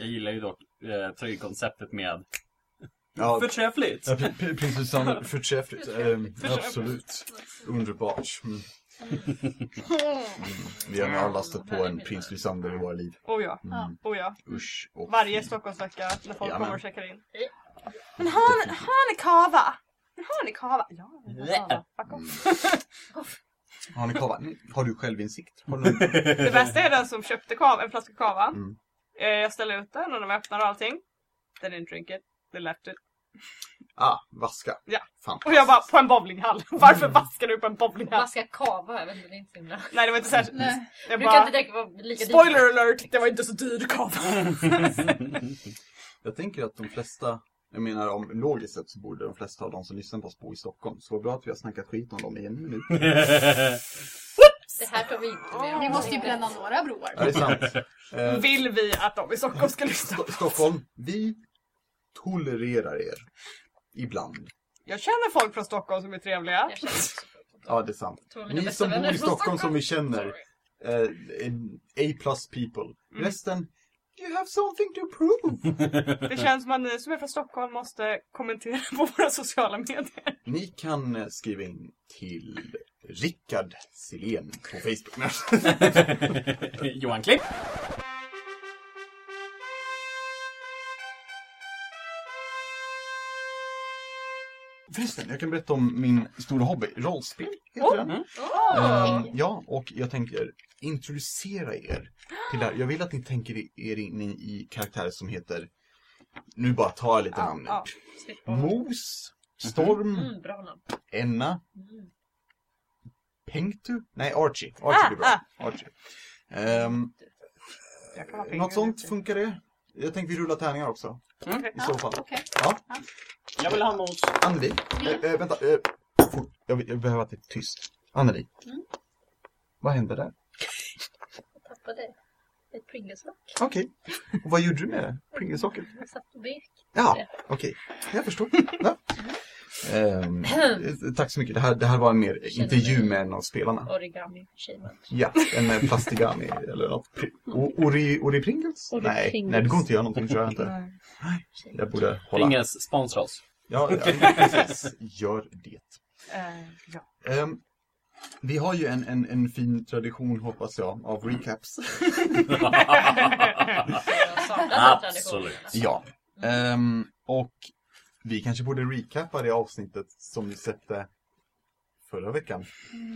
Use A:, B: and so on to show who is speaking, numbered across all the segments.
A: Jag gillar ju dock eh, tröjkonceptet med
B: Ja,
A: förträffligt.
B: ja, Pri- Pri- Prins Lysander, förträffligt. Ehm, absolut. Underbart. Mm. Mm. Vi har nog alla stött på en Prins Lysander i våra liv.
C: Oh ja.
B: Mm.
C: Oh ja.
B: Usch och
C: Varje. Stockholmsvecka när folk
B: Jajamän.
C: kommer och checkar in. Men har, har ni kava? Men har ni kava? Ja, vi har kava. Fuck off.
B: Har ni kava? Mm. Har du självinsikt? Har du.
C: Det bästa är den som köpte kava, en flaska kava.
B: Mm.
C: Eh, Jag ställer ut den och de öppnar och allting. They didn't drink it. They left it.
B: Ah, vaska.
C: Ja. Och jag bara, på en bowlinghall. Varför vaskar du på en bowlinghall?
D: Vaska kava, jag vet inte, det är inte så himla...
C: Nej, det var inte särskilt.
E: Nej.
C: Jag
D: Brukar
C: bara,
D: inte direkt vara lika dyrt.
C: spoiler alert, det var inte så dyr kava.
B: Jag tänker att de flesta, jag menar om logiskt sett så borde de flesta av de som lyssnar på oss bo i Stockholm. Så bra att vi har snackat skit om dem i en minut.
D: Det här tar vi inte med.
E: Vi måste ju bränna några broar.
B: Ja, det är sant. Eh,
C: Vill vi att de i Stockholm ska lyssna?
B: Sto- Stockholm, vi tolererar er. Ibland.
C: Jag känner folk från Stockholm som är trevliga.
D: Jag känner också för-
B: Ja, det är sant.
D: Två av mina
B: Ni
D: bästa
B: som bor
D: vänner
B: i
D: från
B: Stockholm som vi känner, eh, A plus people. Resten, you have something to prove.
C: Det känns som att ni som är från Stockholm måste kommentera på våra sociala medier.
B: Ni kan eh, skriva in till Rickard Silén på Facebook.
A: Johan Klipp.
B: Förresten, jag kan berätta om min stora hobby. Rollspel heter
C: Oh,
B: den. Ehm, ja, och jag tänker introducera er till det här. Jag vill att ni tänker er in i, karaktärer som heter, nu bara tar jag lite namn.
D: Slippa.
B: Mos, Storm,
D: Mm.
B: Enna,
D: Mm.
B: Pengtu? Nej, Archie. Archie blir bra.
C: Ah,
B: Archie.
C: Ha
B: något sånt funkar det? Jag tänkte vi rullar tärningar också.
C: Okej.
B: I så fall.
E: Okej.
B: Ja,
A: Jag vill ha mos.
B: Anneli. Äh, vänta. Äh, fort. Jag, vill- jag behöver att det är tyst. Anneli.
D: Mm.
B: Vad hände där?
D: Jag tappade ett Pringles-lock.
B: Okej. Och vad gjorde du med det? Pringlesocket?
D: Jag satt och vek.
B: Ja, okej. Jag förstår. Ja. Eh, tack så mycket. Det här, det här var en mer intervju med en av spelarna.
D: Origami achievement.
B: Ja, en eh, plastigami eller något. Ori, ori Pringles?
D: Ori
B: nej,
D: Pringles.
B: nej, det går inte att göra någonting, tror jag inte.
C: Nej.
B: Jag borde hålla.
A: Pringles sponsra oss.
B: Ja, ja, precis. Gör det.
C: Eh, ja.
B: Ehm, vi har ju en, en, en fin tradition, hoppas jag, av recaps.
A: Absolut.
B: Ja. Ehm, och vi kanske borde recappa det avsnittet som vi släppte förra veckan.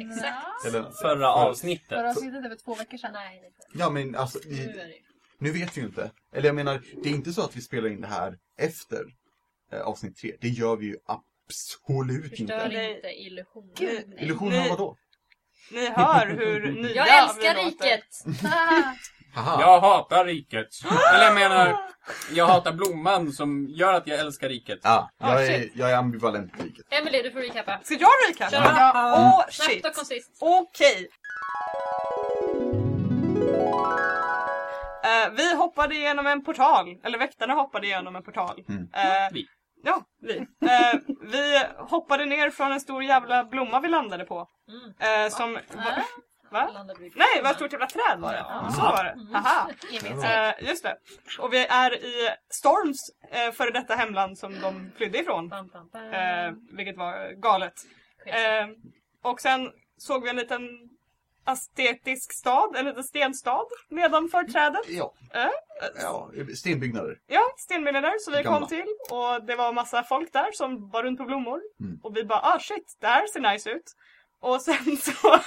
D: Exakt.
B: Eller,
A: Förra avsnittet.
E: Förra avsnittet är väl två veckor sedan?
D: Nej, inte.
B: Ja, men alltså,
D: Nu det ju.
B: nu vet vi ju inte. Eller jag menar, det är inte så att vi spelar in det här efter eh, avsnitt tre. Det gör vi ju absolut
D: Förstör
B: inte.
C: Nej.
D: inte illusionen.
B: Illusionen av vadå?
C: Ni hör hur nya
D: Jag älskar riket!
B: Haha.
A: Jag hatar riket. Eller jag menar, jag hatar blomman som gör att jag älskar riket.
B: Ja, jag,
C: Ah,
B: är, jag är ambivalent på riket.
D: Emelie, du får recappa.
C: Ska jag recappa?
D: Kör.
C: Ja. Åh,
D: Snabbt
C: shit.
D: och koncist.
C: Okej. Eh, vi hoppade igenom en portal, eller väktarna hoppade igenom en portal.
B: Mm.
C: Eh,
A: Vi.
C: Ja, vi. Eh, vi hoppade ner från en stor jävla blomma vi landade på.
D: Mm.
C: Som... Va?
D: Äh?
C: va? Nej, ett stort jävla träd var det.
D: Ja.
C: Så var det.
D: Mm.
C: Haha.
D: Evigt.
C: Eh, just det. Och vi är i Storms eh, före detta hemland som de flydde ifrån. Eh, vilket var galet. Och sen såg vi en liten estetisk stad, en liten stenstad nedanför trädet.
B: Ja,
C: Eh,
B: ja stenbyggnader.
C: ja, stenbyggnader som vi
B: Gamla.
C: kom till. Och det var massa folk där som var runt på blommor.
B: Mm.
C: Och vi bara, ah shit, det här ser nice ut. Och sen så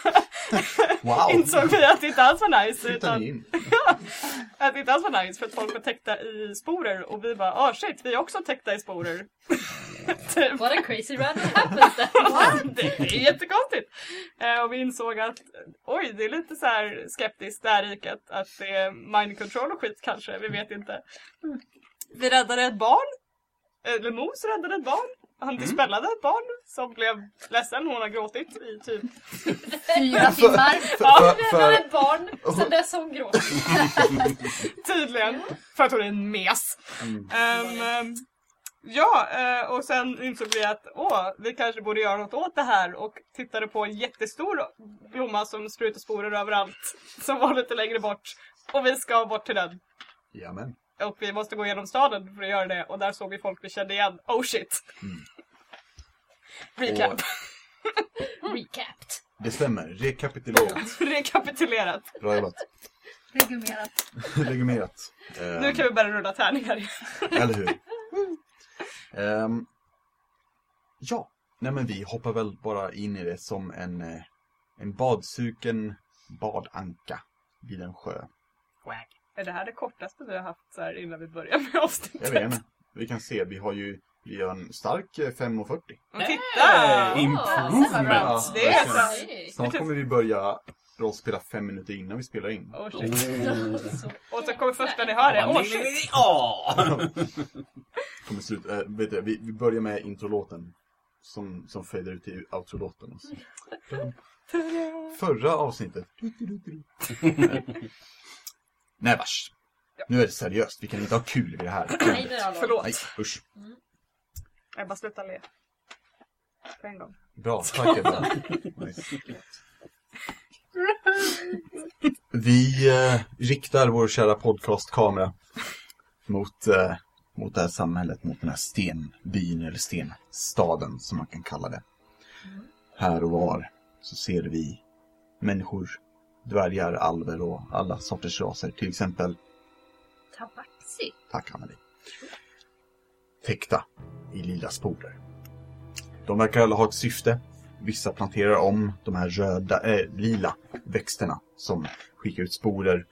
B: Wow!
C: insåg vi att det inte alls var nice. Utan att det inte alls var nice för att folk var täckta i sporer. Och vi bara, ah shit, vi är också täckta i sporer. typ.
D: What a crazy run happens then.
C: det, det är jättekonstigt. Eh, och vi insåg att oj, det är lite så här skeptiskt det här riket. Att det är mind control och skit kanske, vi vet inte. Vi räddade ett barn. Eller Mos räddade ett barn. Han dispellade ett barn som blev ledsen. Hon har gråtit i typ...
E: Fyra timmar.
C: Ja,
B: för,
D: ett barn, sen dess har hon gråtit.
C: Tydligen. För att hon är en mes.
B: Mm.
C: Ehm, ja, eh, och sen insåg vi att åh, vi kanske borde göra något åt det här och tittade på en jättestor blomma som sprutar sporer överallt. Som var lite längre bort. Och vi ska bort till den.
B: Jamen.
C: Och vi måste gå igenom staden för att göra det och där såg vi folk vi kände igen. Oh shit!
B: Mm.
C: Recap.
D: Recapped.
B: Det stämmer. Rekapitulerat.
C: Rekapitulerat.
B: Bra jobbat.
E: Regummerat.
B: Regumerat.
C: Nu kan vi börja rulla tärningar igen.
B: Eller hur? Ehm, ja, nej men vi hoppar väl bara in i det som en, eh, en badsuken badanka vid en sjö.
C: Är det här det kortaste vi har haft så här innan vi börjar med avsnittet?
B: Jag vet inte. Vi kan se, vi har ju vi har en stark eh, 5.40.
C: Men titta!
A: Hey,
D: improvement.
A: improvement!
C: Det är så.
D: Hey.
B: Snart kommer vi börja rollspela fem minuter innan vi spelar in.
C: Oh, shit.
D: Så-
C: Och så kommer första ni hör det. Oh shit!
A: Ja!
B: Kommer slut, äh, vet du, vi, vi börjar med introlåten. Som, som fejdar ut till outrolåten. och så. Förra avsnittet. Nej vars. Nu är det seriöst, vi kan inte ha kul vid det här.
D: Nej, det är allvar.
C: Förlåt.
B: Nej, usch.
C: Jag bara sluta le. På en gång.
B: Bra, tack Ebba. Nice. Vi eh, riktar vår kära podcastkamera mot, eh, mot det här samhället, mot den här stenbyn eller stenstaden som man kan kalla det. Här och var så ser vi människor, dvärgar, alver och alla sorters raser. Till exempel,
D: Tabaxi.
B: tack Anneli, täckta i lila sporer. De verkar alla ha ett syfte. Vissa planterar om de här röda, eh, lila växterna som skickar ut sporer.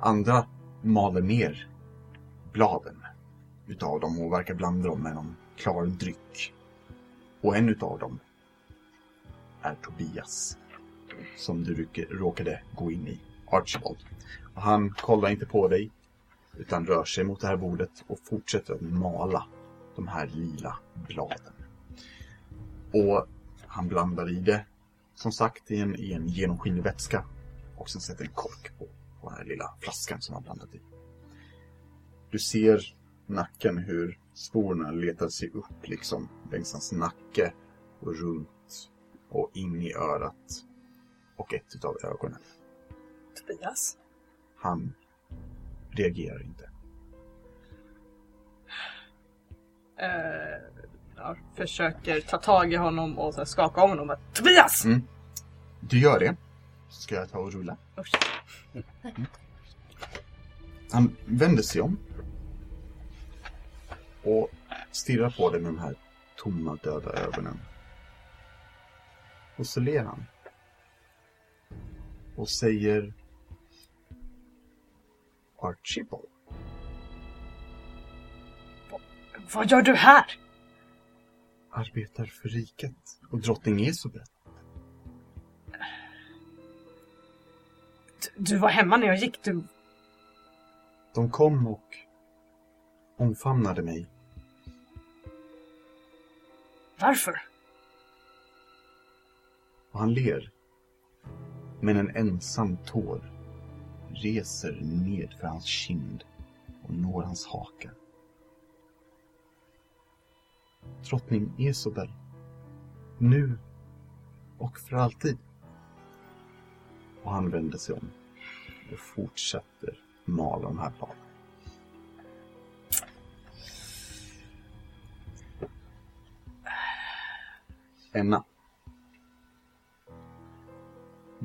B: Andra maler ner bladen utav dem och verkar blanda dem med någon klar dryck. Och en utav dem är Tobias. Som du råkade gå in i, Archibald. Och han kollar inte på dig utan rör sig mot det här bordet och fortsätter att mala de här lila bladen. Och han blandar i det, som sagt, i en, i en genomskinlig vätska. Och sen sätter en kork på, på den här lilla flaskan som han blandat i. Du ser nacken hur sporerna letar sig upp liksom längs hans nacke och runt och in i örat och ett utav ögonen.
C: Tobias?
B: Han reagerar inte.
C: Eh, jag försöker ta tag i honom och så här skaka om honom. Att, Tobias!
B: Mm. Du gör det. Så ska jag ta och rulla.
C: Usch.
B: Han vänder sig om. Och stirrar på dig med de här tomma döda ögonen. Och så ler han. Och säger Archibald.
C: Vad gör du här?
B: Arbetar för riket och drottning Esobet.
C: Du, du var hemma när jag gick. Du...
B: De kom och omfamnade mig.
C: Varför?
B: Och han ler. Men en ensam tår reser ned för hans kind och når hans haka. Drottning Esobel. Nu och för alltid. Och han vänder sig om och fortsätter mala de här bladen. natt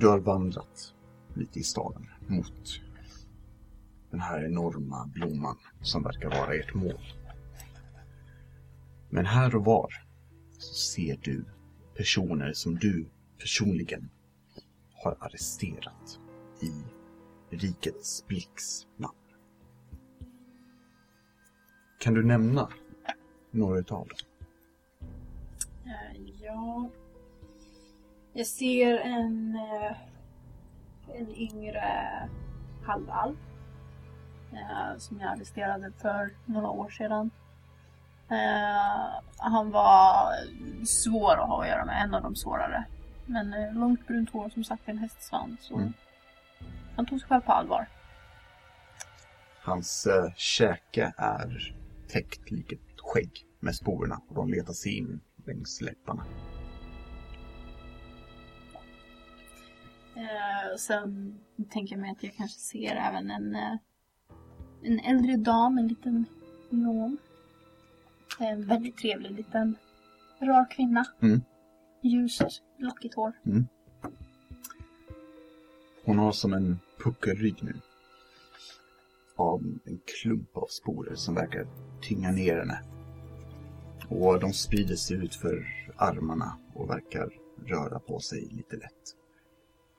B: du har vandrat lite i staden mot den här enorma blomman som verkar vara ert mål. Men här och var så ser du personer som du personligen har arresterat i rikets blicks namn. Kan du nämna några utav dem?
E: Eh, ja. Jag ser en, eh, en yngre halvalv. eh, Som jag arresterade för några år sedan. Eh, Han var svår att ha att göra med, en av de svårare. Men långt brunt hår som sagt en hästsvans.
B: Mm.
E: Han tog sig själv på allvar.
B: Hans eh, käke är täckt lik ett skägg med sporerna och de letar sig in längs läpparna.
E: Eh, sen tänker jag mig att jag kanske ser även en, eh, en äldre dam, en liten gnom. En väldigt trevlig liten rar kvinna.
B: Mm.
E: Ljust, lockigt hår.
B: Hon har som en puckelrygg nu. Av en klump av sporer som verkar tynga ner henne. Och de sprider sig ut för armarna och verkar röra på sig lite lätt.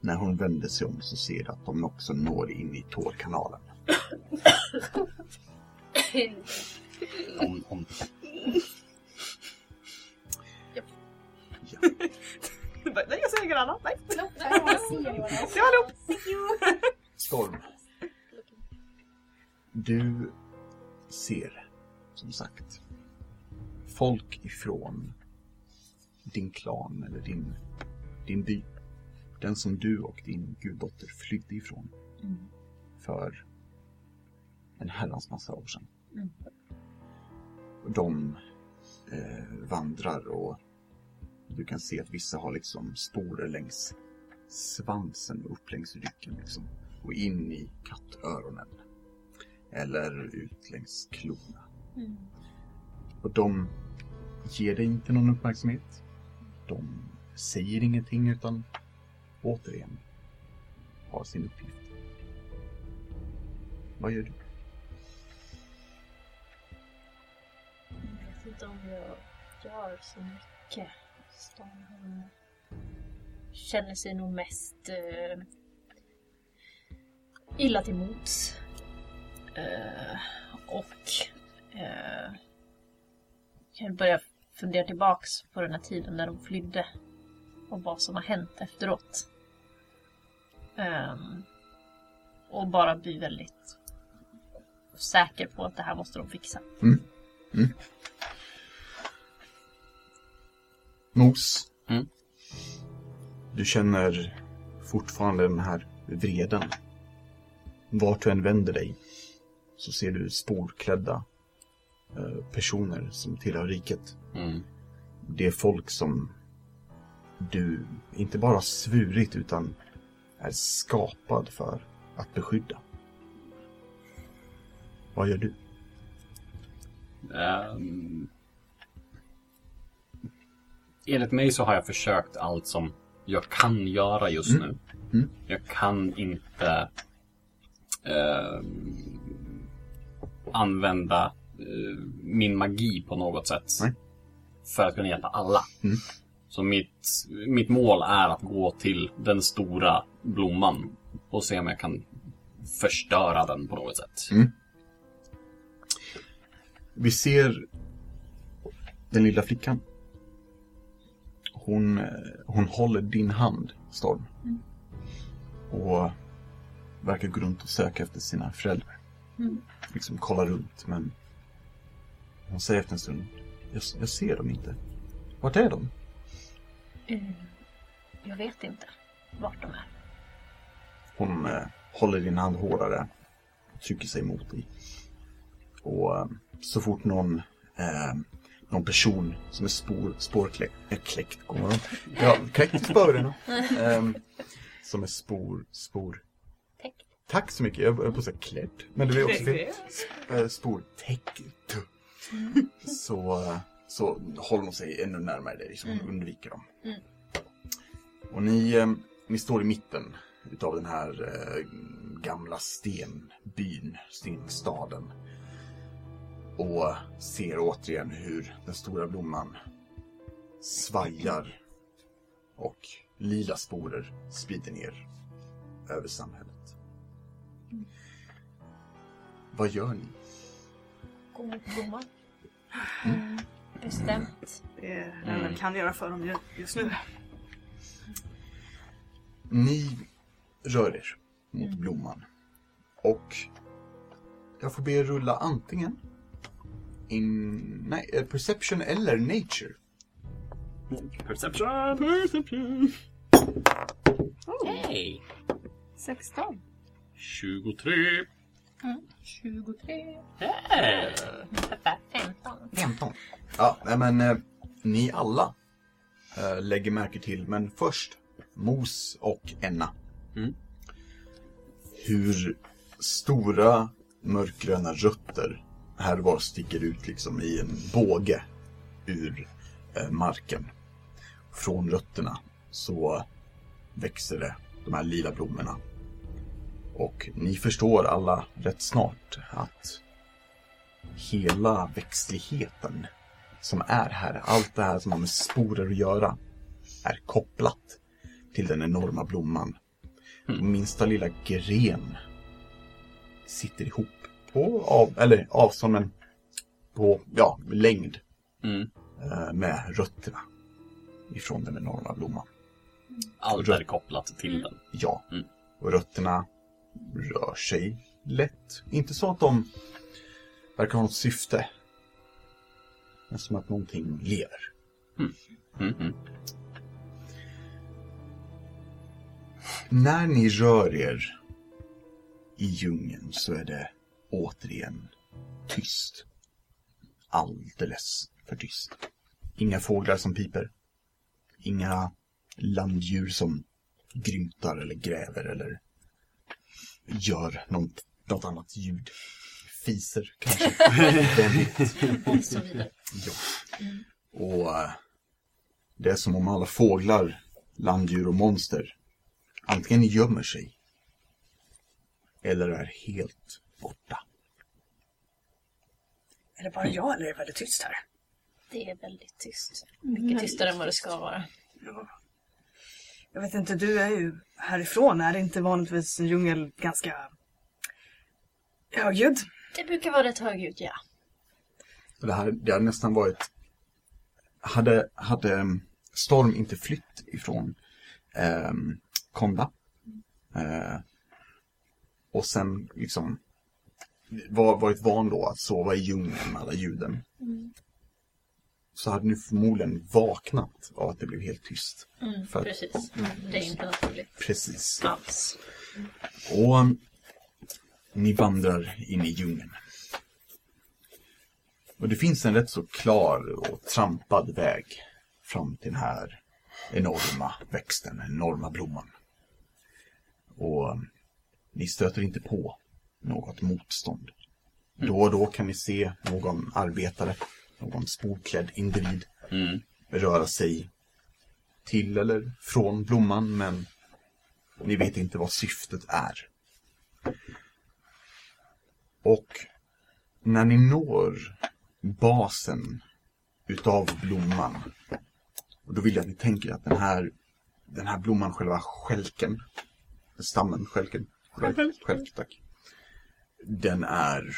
B: När hon vänder sig om så ser du att de också når in i tårkanalen.
F: Om, om.
C: Nej, jag säger inget annat. Nej.
E: Jag ser vad
C: Se allihop!
B: Storm. Du ser, som sagt, folk ifrån din klan eller din, din by. Den som du och din guddotter flydde ifrån. För en herrans massa år sedan. Och De eh, vandrar och du kan se att vissa har liksom sporer längs svansen och upp längs ryggen liksom. Och in i kattöronen. Eller ut längs klorna. Och de ger dig inte någon uppmärksamhet. De säger ingenting utan återigen har sin uppgift. Vad gör du?
D: Jag vet inte om jag gör så mycket. Stan hon känner sig nog mest uh, illa till mots. Eh, och eh, uh, jag börjar fundera tillbaks på den här tiden när de flydde och vad som har hänt efteråt. Ehm, och bara bli väldigt säker på att det här måste de fixa.
B: Mos.
F: Mm.
B: Du känner fortfarande den här vreden. Vart du än vänder dig så ser du sporklädda eh, personer som tillhör riket.
F: Mm.
B: Det är folk som du inte bara svurit utan är skapad för att beskydda. Vad gör du?
F: Ehm, enligt mig så har jag försökt allt som jag kan göra just nu.
B: Mm.
F: Jag kan inte ehm, använda eh, min magi på något sätt.
B: Nej.
F: För att kunna hjälpa alla.
B: Mm.
F: Så mitt, mitt mål är att gå till den stora blomman och se om jag kan förstöra den på något sätt.
B: Mm. Vi ser den lilla flickan. Hon, eh, hon håller din hand, Storm. Och verkar gå runt och söka efter sina föräldrar. Liksom kolla runt, men hon säger efter en stund, jag, jag ser dem inte. Vart är de?
D: Eh, jag vet inte vart de är.
B: Hon eh, håller din hand hårdare och trycker sig mot dig. Och eh, så fort någon, eh, någon person som är spår, spårkläckt, äh, kläckt, kommer de? Ja, kläckt i spåren. eh, som är spor, spor.
D: Täckt.
B: Tack så mycket, jag höll på att säga klädd. Men det är också fel.
C: Det-
B: Eh, spårtäckt. Så, eh, så håller hon sig ännu närmare dig, så hon undviker dem. Och ni, eh, ni står i mitten utav den här eh, gamla stenbyn, stenstaden. Och ser återigen hur den stora blomman svajar och lila sporer sprider ner över samhället. Vad gör ni?
D: Gå mot blomman. Mm. Bestämt.
C: Det är det vi kan göra för dem ju- just nu.
B: Ni rör er mot blomman. Och jag får be er rulla antingen in, nej, eh, perception eller nature.
F: Perception! Perception! Hej!
C: 16.
F: 23!
E: 23.
F: Hey.
D: 15.
B: 15. Ja, nej men eh, ni alla eh, lägger märke till, men först Mos och Enna.
F: Mm.
B: Hur stora mörkgröna rötter här och var sticker ut liksom i en båge ur eh, marken. Från rötterna så växer det de här lila blommorna. Och ni förstår alla rätt snart att hela växtligheten som är här, allt det här som har med sporer att göra, är kopplat till den enorma blomman. Och minsta lilla gren sitter ihop på av, eller avstånd, men på ja, längd
F: Mm.
B: eh, med rötterna ifrån den enorma blomman.
F: Allt är kopplat till den.
B: Ja,
F: Mm.
B: och rötterna rör sig lätt. Inte så att de verkar ha något syfte. Men som att någonting lever.
F: Mm, mm.
B: När ni rör er i djungeln så är det återigen tyst. Alldeles för tyst. Inga fåglar som piper. Inga landdjur som grymtar eller gräver eller gör något, något annat ljud. Fiser kanske.
D: Och så vidare.
B: Ja. Och eh, det är som om alla fåglar, landdjur och monster antingen gömmer sig eller är helt borta.
G: Är det bara jag eller är det väldigt tyst här?
D: Det är väldigt tyst. Mycket tystare än vad det ska vara.
G: Ja. Jag vet inte, du är ju härifrån. Är det inte vanligtvis en djungel ganska högljudd?
D: Det brukar vara rätt högljutt, ja.
B: Det, här, det hade nästan varit... Hade, hade em, Storm inte flytt ifrån um, Konda eh, och sen liksom var, varit van då att sova i djungeln med alla ljuden så hade ni förmodligen vaknat av att det blev helt tyst.
D: Mm,
B: För
D: precis. Det är inte naturligt
B: Precis.
D: alls.
B: Och um, ni vandrar in i djungeln. Och det finns en rätt så klar och trampad väg fram till den här enorma växten, den enorma blomman. Och um, ni stöter inte på något motstånd. Då och då kan ni se någon arbetare, någon sporklädd individ
F: Mm.
B: röra sig till eller från blomman, men ni vet inte vad syftet är. Och när ni når basen utav blomman, och då vill jag att ni tänker att den här, den här blomman, själva skälken, stammen, skälken, skälk, tack. Den är,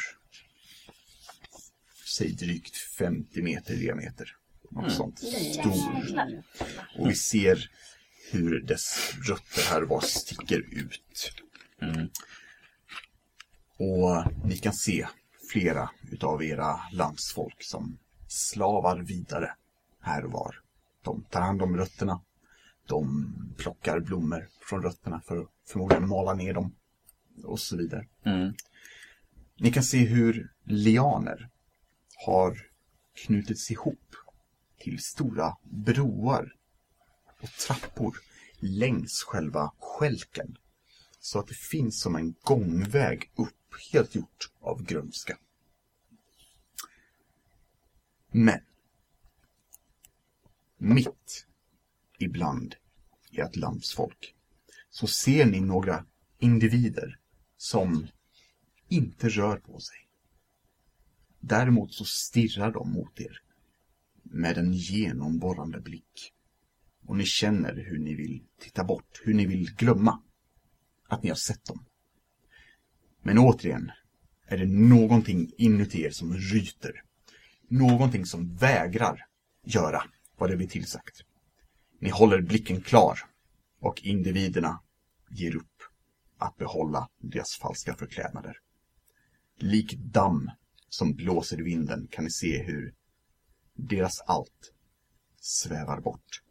B: säg drygt 50 meter i diameter. Något sånt. Stor. Och vi ser hur dess rötter här var sticker ut.
F: Mm.
B: Och ni kan se flera utav era landsfolk som slavar vidare här var. De tar hand om rötterna. De plockar blommor från rötterna för att förmodligen mala ner dem. Och så vidare.
F: Mm.
B: Ni kan se hur lianer har knutits ihop till stora broar och trappor längs själva skälken. Så att det finns som en gångväg upp, helt gjort av grönska. Men mitt ibland i ert landsfolk så ser ni några individer som inte rör på sig. Däremot så stirrar de mot er med en genomborrande blick. Och ni känner hur ni vill titta bort, hur ni vill glömma att ni har sett dem. Men återigen är det någonting inuti er som ryter. Någonting som vägrar göra vad det blir tillsagt. Ni håller blicken klar och individerna ger upp att behålla deras falska förklädnader. Lik damm som blåser i vinden kan ni se hur deras allt svävar bort.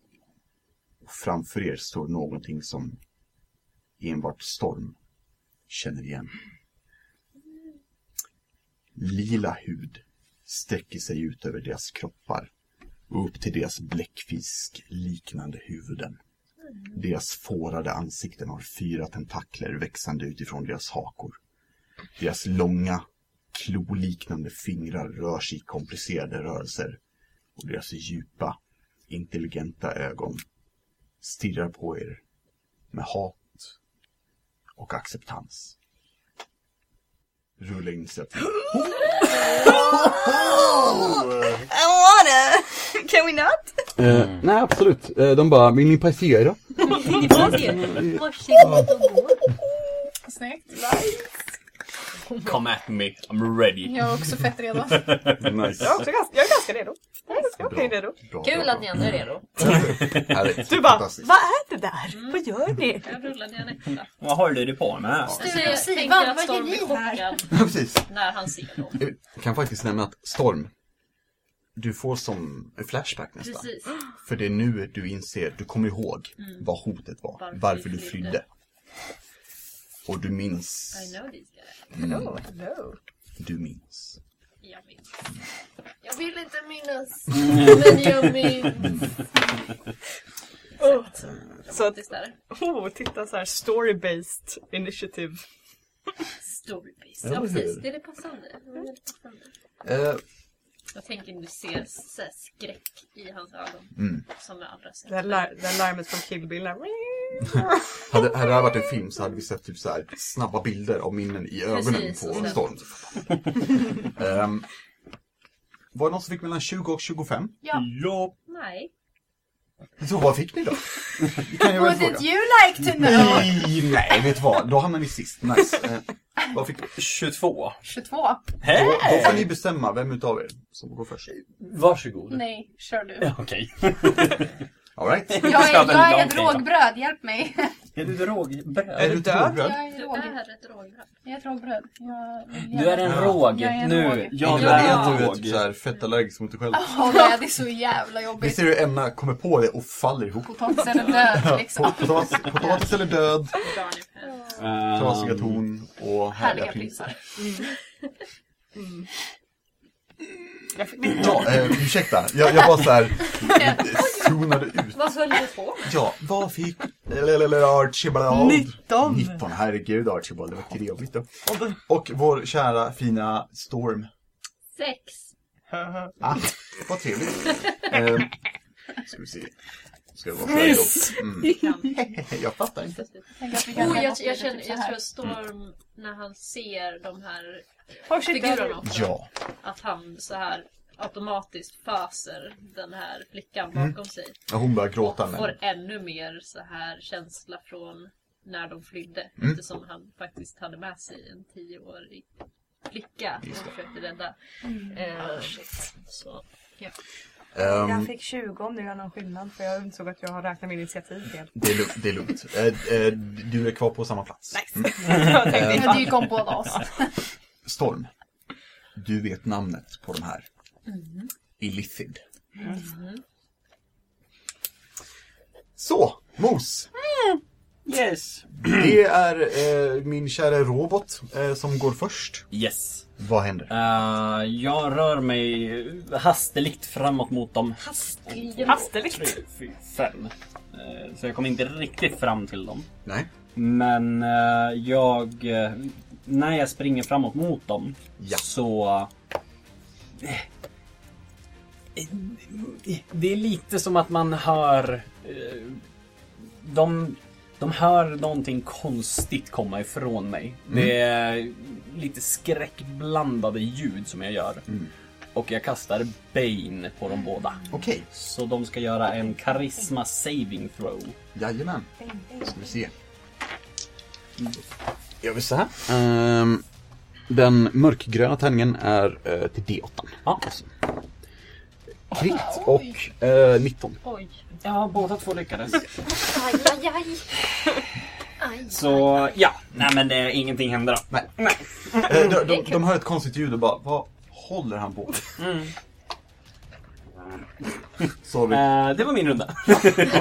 B: Och framför er står någonting som enbart Storm känner igen. Lila hud sträcker sig ut över deras kroppar och upp till deras bläckfisk liknande huvuden. Deras fårade ansikten har fyra tentakler växande utifrån deras hakor. Deras långa, kloliknande fingrar rör sig i komplicerade rörelser. Och deras djupa, intelligenta ögon stirrar på er med hat och acceptans. Rulla initiativ.
G: Wanna! Can we not?
B: Eh, nej, absolut. Eh, de bara, vill ni passera?
D: Varsågod och gå.
E: Snyggt.
F: Come at me, I'm ready.
E: Jag är också fett redo.
B: Nice.
G: Jag är, också ganska, jag är ganska redo. Jag är ganska okej redo.
B: Bra,
D: Kul
B: bra,
D: att ni ändå är redo.
G: Du bara, vad är det där? Vad gör ni?
D: Jag rullade en extra.
F: Vad håller du på med?
D: Jag
E: Sivan,
D: tänker att
E: vad
D: Storm
E: gör ni här?
D: chockad när han ser dem.
B: Jag kan faktiskt nämna att Storm, du får som en flashback nästan.
D: Precis.
B: För det är nu du inser, du kommer ihåg vad hotet var,
D: Varför
B: varför, du
D: flydde.
B: flydde. Och du minns,
D: I know these guys.
B: mm,
G: Hello.
B: du minns.
D: Jag minns. Jag vill inte minnas. Men jag minns.
G: Så att,
D: Det där.
G: oh, titta så här story-based initiative.
D: Storybase.
B: Ja,
D: precis. Det är det passande. Det är väldigt passande.
B: Eh,
D: Jag tänker nu ser så här skräck i hans ögon.
B: mm.
D: Som med andra sätt.
G: Det här, lar- det här larmet från Kill Bill. där.
B: hade, hade det här varit en film så hade vi sett typ så här snabba bilder av minnen i ögonen
D: Precis,
B: på
D: sen-
B: Storm. Ehm, var det någon som fick mellan 20 och 25?
E: Ja.
F: Ja.
D: Nej.
B: Så vad fick ni då? Det kan jag väl fråga.
E: Wouldn't you like to know?
B: Nej, nej, vet du vad? Då hamnar ni sist. Nice. Eh, vad fick du?
F: 22.
E: 22?
B: Då, då får ni bestämma vem utav er som går först.
F: Varsågod.
E: Nej, kör du.
F: Ja, Okej.
B: All right.
E: Jag är, jag är ett rågbröd, hjälp mig.
F: Är du drogbröd?
B: Är du
G: död?
B: drogbröd?
E: Jag är råg.
D: är ett rågbröd.
E: Jag är ett rågbröd. Jag
F: Du är en råg.
E: Jag är en
F: nu.
E: råg.
F: Jag
B: Jag
F: är en
B: att du är
F: råg.
B: typ fett allergisk mot dig själv.
E: Åh nej, det är så jävla jobbigt.
B: ser hur Emma kommer på det och faller ihop.
E: Potatis eller död liksom.
B: Potatis, potatis eller död, trasiga torn och härliga
E: Härliga
B: prinsar.
E: prinsar.
G: Jag fick
B: Ja, eh, ursäkta. Jag, jag bara så här zonade ut.
D: Vad höll du på med?
B: Ja, vad fick Archibald?
G: 19.
B: 19, herregud Archibald, det var trevligt då.
G: Och
B: vår kära fina Storm.
D: Sex.
B: Ah, vad trevligt. Eh, ska vi se. Ska det vara då? Mm. Jag fattar inte.
D: Oh, jag, jag, känner,
E: typ
D: jag tror att Storm, när han ser de här
G: Shit,
D: figurerna också,
B: Ja,
D: att han så här automatiskt föser den här flickan bakom sig.
B: och hon börjar gråta
D: och
B: men...
D: får ännu mer så här känsla från när de flydde.
B: Mm.
D: Eftersom han faktiskt hade med sig en tioårig flicka
B: det.
D: försökte rädda. Eh, så, ja.
B: Ehm,
G: Jag fick 20 om det gör någon skillnad för jag insåg att jag har räknat min initiativ fel.
B: det, är lugnt, det är lugnt. Eh, eh, du är kvar på samma plats.
G: Nice. jag tänkte
B: Eh,
E: Men dyk om båda oss.
B: Storm, du vet namnet på de här. Illithid. Så, Mos.
F: Yes.
B: Det är eh, min kära robot eh, som går först.
F: Yes.
B: Vad händer?
F: Eh, jag rör mig hasteligt framåt mot dem.
G: Hasteligt.
F: Tre, fyra, fem. Eh, så jag kommer inte riktigt fram till dem.
B: Nej?
F: Men eh, jag... när jag springer framåt mot dem
B: Ja.
F: så... eh, Det är lite som att man hör... eh, De, de hör någonting konstigt komma ifrån mig. Det är lite skräckblandade ljud som jag gör.
B: Mm.
F: Och jag kastar Bane på dem båda.
B: Okej,
F: Så de ska göra en karisma saving throw.
B: jajamän. Ska vi se. Gör vi så här. Ehm, den mörkgröna tärningen är eh, till D8.
F: Ja.
B: Krit och eh, 19.
D: Oj.
F: Ja, båda två lyckades.
D: Aj, aj, aj. aj
F: Så ja, nej men det, ingenting händer då.
B: Nej. Eh, de, de, de hör ett konstigt ljud och bara, vad håller han på
F: Mm.
B: Så vi,
F: Eh, det var min runda.
B: all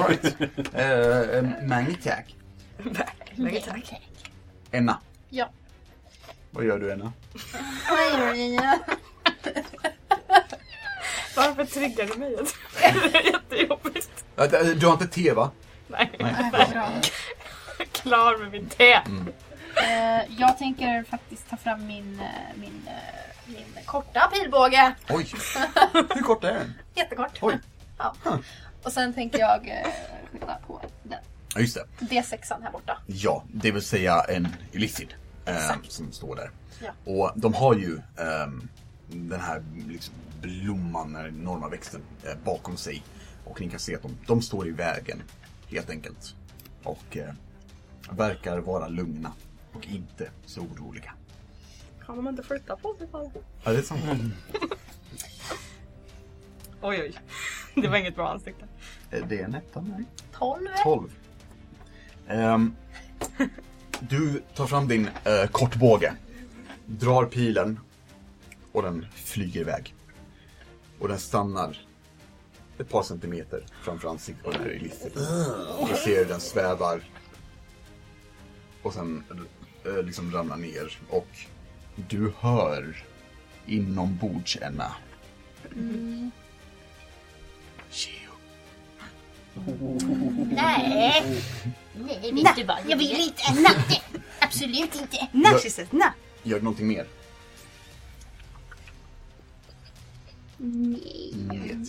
B: right. Eh, eh.
G: Lägg tack.
B: Enna.
E: Ja.
B: Vad gör du Enna?
G: Varför triggar du mig? Det är jättejobbigt.
B: Du har inte te va?
G: Nej,
B: Nej.
E: Vad bra.
G: klar med min te.
E: Eh, jag tänker faktiskt ta fram min, eh, min, eh, min korta pilbåge.
B: Oj! Hur kort är den?
E: Jättekort.
B: Oj.
E: Ja. Och sen tänker jag eh, skjuta på den.
B: Ja, just det.
E: D6an här borta.
B: Ja, det vill säga en Illithid eh, som står där.
E: Ja.
B: Och de har ju ehm, den här liksom, blomman, den enorma växten, eh, bakom sig. Och ni kan se att de, de står i vägen, helt enkelt. Och eh, verkar vara lugna och inte så oroliga.
C: Kan de inte flytta på sig bara?
B: Ja, det är sant.
C: Oj, oj. Det var inget bra ansikte.
B: Eh, Det är en etta, nej.
E: 12.
B: 12. Ehm, du tar fram din uh, kortbåge, drar pilen och den flyger iväg. Och den stannar ett par centimeter framför ansiktet på den här Elizabeth. Du ser hur den svävar och sen eh, liksom ramlar ner och du hör inombords Enna. Geo.
H: Nej. Nej, vet du vad? Jag vill inte. Nej, absolut inte.
G: Narcissus, na!
B: Gör du någonting mer?
H: Nej.
B: Inget.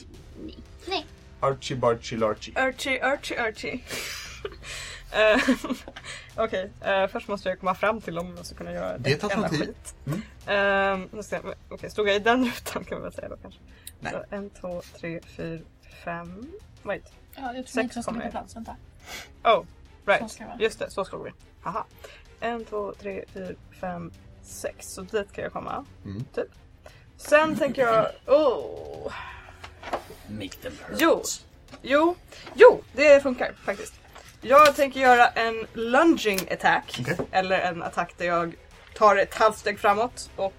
H: Nej.
B: Archie Barchie Larchie.
C: Archie, Archie, Archie. Eh, Okej, eh, först måste jag komma fram till dem jag ska kunna göra
B: Det är ett
C: enda
B: alternativ.
C: skit.
B: Mm.
C: Jag- Okej, stod jag i den rutan kan man väl säga då kanske?
B: Nej.
C: Så, en, två, tre, fyra, fem. Wait.
E: Ja, jag
C: Sex
E: tror inte jag
C: kommer
E: skulle på
C: jag.
E: plats. Vänta.
C: Oh, right.
E: ska.
C: Just det, så slog vi. Haha. En, två, tre, fyra, fem, sex. Så dit kan jag komma.
B: Mm.
C: Typ. Sen tänker jag... Oh.
F: Make them hurt.
C: Jo, jo, jo, det funkar faktiskt. Jag tänker göra en lunging attack.
B: Okej.
C: Eller en attack där jag tar ett halvt steg framåt och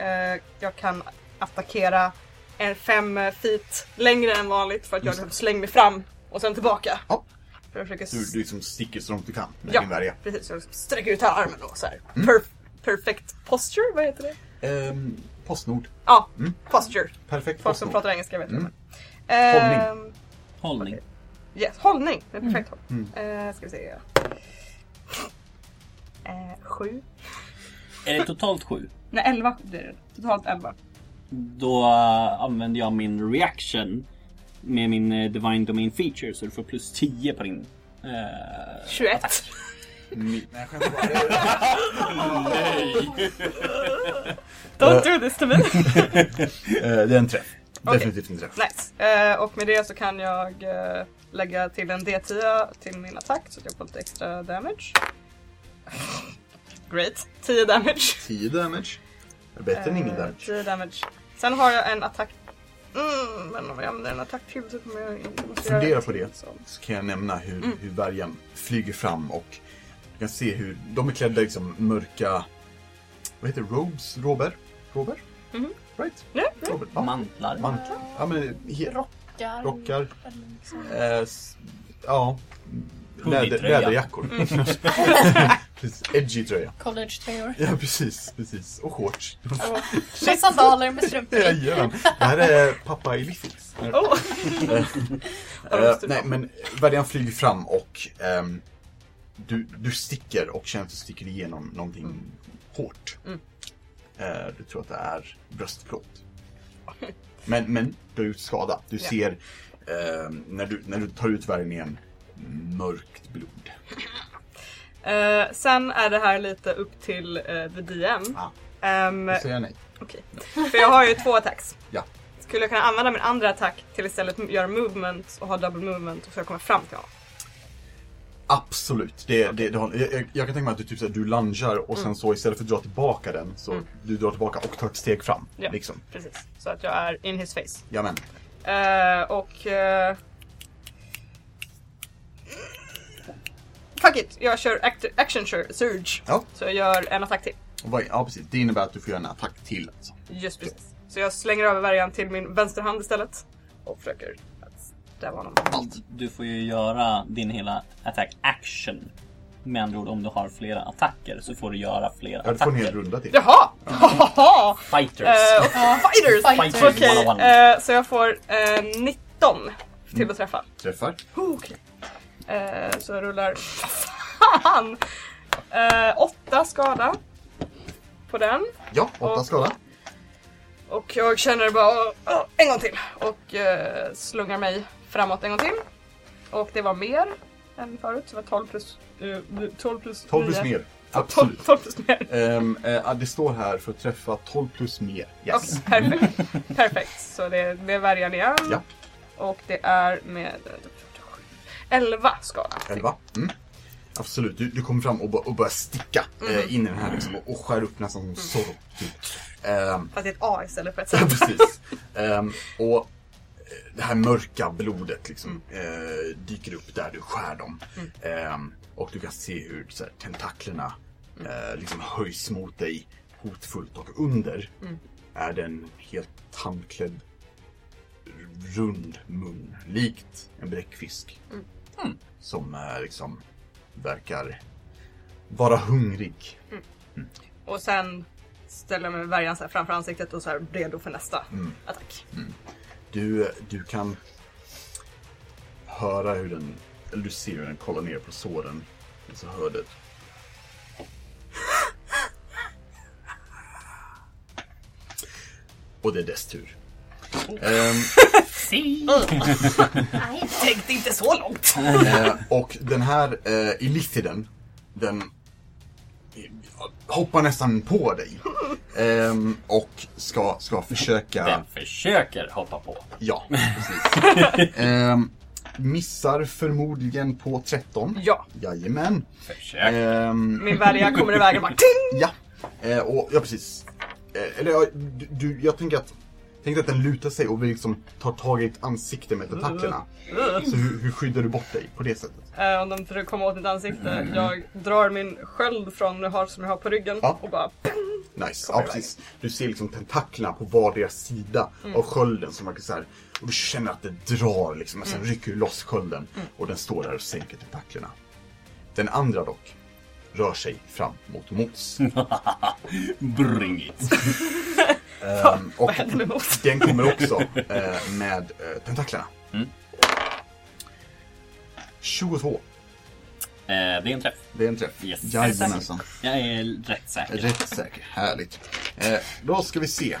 C: eh, jag kan attackera en fem feet längre än vanligt för att jag liksom slänger mig fram och sen tillbaka.
B: Ja.
C: För att försöka
B: Du, du liksom sticker så långt du kan med
C: Ja.
B: din värja.
C: Precis, jag liksom sträcker ut armen då så här.
B: Mm.
C: Per- perfect posture, vad heter det?
B: Ehm, Postnord.
C: Ja,
B: Mm.
C: posture.
B: Perfekt
C: Folk som
B: Postnord.
C: pratar engelska vet
B: Mm.
C: mm. det.
B: Hållning.
C: Ehm,
F: Hållning.
C: Yes, hållning. Det är perfekt håll.
B: Mm.
C: Eh, ska vi se. Eh, sju.
F: Är det totalt sju?
C: Nej, elva blir det. Totalt elva.
F: Då äh, använder jag min reaction med min äh, Divine Domain feature så du får plus 10 på din... äh,
C: 21.
B: Ni- Nej, jag skämtar bara.
C: Don't do this to me.
B: Eh, det är en träff.
C: Okej.
B: Definitivt en träff.
C: nice. Eh, och med det så kan jag eh, lägga till en D10 till min attack så att jag får lite extra damage. Great. 10 damage.
B: 10 damage. Bättre än ingen
C: Eh,
B: damage.
C: 10 damage. Sen har jag en attack. Mm, men om jag använder en attack till så kommer jag måste
B: Fundera på det.
C: Så.
B: Kan jag nämna hur,
C: Mm.
B: hur värjan flyger fram och du kan se hur de är klädda i liksom mörka... Vad heter det? Robes? Rober? Rober?
C: Mhm.
B: Right?
C: Ja, ja.
B: Rober. Ja.
F: Mantlar.
B: Mantlar. Ja, men he-
E: Rockar.
B: rockar.
E: liksom.
B: Eh, s- ja. Läder, läderjackor.
C: Mm.
B: Edgy tröja.
E: College-tröjor.
B: Ja, precis. precis. Och shorts.
E: Med sandaler med strumpor.
B: Jajamän. Det här är pappa i Liffix.
C: Oh.
B: Eh, nej, men värjan flyger fram och ehm, du, du sticker och känner att du sticker igenom någonting hårt.
C: Mm.
B: Eh, du tror att det är bröstplåt. Men, men du har gjort skada. Du
C: Ja.
B: ser ehm, när, du, när du tar ut värjan igen, mörkt blod.
C: Eh, sen är det här lite upp till uh, the DM.
B: Ja.
C: Ehm,
B: Då säger jag nej.
C: Okej. För jag har ju två attacks.
B: Ja.
C: Skulle jag kunna använda min andra attack till istället göra movement och ha double movement och jag kommer fram till honom?
B: Absolut. Det, det, det har, jag, jag- jag kan tänka mig att du, typ, så här, du lungear och sen
C: Mm.
B: så istället för att dra tillbaka den så
C: Mm.
B: du drar tillbaka och tar ett steg fram.
C: Ja.
B: Liksom.
C: Precis. Så att jag är in his face.
B: Jamen.
C: Eh, och... eh, fuck it! Jag kör act- action sur- surge.
B: Ja.
C: Så jag gör en attack till.
B: Ja, precis. Det innebär att du får göra en attack till. Alltså.
C: Just precis. Så jag slänger över värjan till min vänsterhand istället. Och försöker att stäva honom.
B: Allt.
F: Du får ju göra din hela attack action. Med andra ord, om du har flera attacker så får du göra flera
B: Ja, du får en hel
F: attacker.
B: runda till.
C: Jaha!
F: Fighters.
C: Och fighters!
F: Fighters
C: Okej,
F: 101.
C: eh, så jag får eh, 19 till att träffa.
B: Träffar.
C: Oh, Okej. Eh, så jag rullar... Fan! Eh, åtta skada på den.
B: Ja, åtta
C: Och-
B: skada.
C: Och jag känner bara "Åh, en gång till och eh, slungar mig framåt en gång till. Och det var mer än förut, så det var 12 plus, eh, 12 plus
B: 12 plus
C: nio.
B: mer.
C: Ja, 12,
B: Absolut.
C: 12 plus mer.
B: Ehm, eh, det står här för att träffa 12 plus mer. Yes.
C: Okej, perfekt. perfekt. Så det, det värjar igen.
B: Ja.
C: Och det är med 11 skada.
B: 11. Mm. Absolut, du, du kommer fram och, och börjar sticka
C: Mm.
B: eh, in i den här liksom, och, och skär upp nästan som Zorro. Typ. Ehm,
C: Fast det är ett A istället för ett C.
B: precis. Ehm, och eh, det här mörka blodet liksom, eh, dyker upp där du skär dem. Ehm, och du kan se hur så här, tentaklerna eh, liksom höjs mot dig hotfullt. Och under är den helt tandklädd rund mun, likt en bläckfisk. Som eh, liksom verkar vara hungrig.
C: Och sen ställer jag mig med värjan framför ansiktet och så här redo för nästa
B: Mm.
C: attack.
B: Du, du kan höra hur den, eller du ser hur den kollar ner på såren. Och så hör du Och det är dess tur. Ehm,
G: Tänkte inte så långt.
B: eh, och den här eh, Illithiden, den eh, hoppar nästan på dig. Ehm, och ska, ska försöka...
F: Den försöker hoppa på.
B: Ja, precis. Ehm, missar förmodligen på 13.
C: Ja,
B: Jajamän.
F: Försök.
B: Ehm,
C: min värja kommer iväg och bara ting!
B: ja, eh, och, ja precis. Eh, eller ja, du, du, jag tänker att, tänk att den lutar sig och vill liksom ta tag i ditt ansikte med tentaklerna. Så hur, hur skyddar du bort dig på det sättet?
C: Eh, Om de försöker komma åt mitt ansikte. Jag drar min sköld från har, som jag har på ryggen
B: Ja.
C: och bara
B: Nice. Ja, precis. Du ser liksom tentaklerna på vardera sida av skölden som verkar så här. Och du känner att det drar liksom, och sen rycker du loss skölden. Och den står där och sänker tentaklerna. Den andra dock rör sig fram mot Mos.
F: Bring it.
B: Ehm, och
C: vad händer med Mos?
B: den kommer också eh, med eh, tentaklerna.
F: Mm.
B: 22.
F: Eh, det är en träff.
B: Det är en träff.
F: Yes.
B: Jajamensan.
F: Jag är rätt säker.
B: Rätt säker. Härligt. Eh, då ska vi se.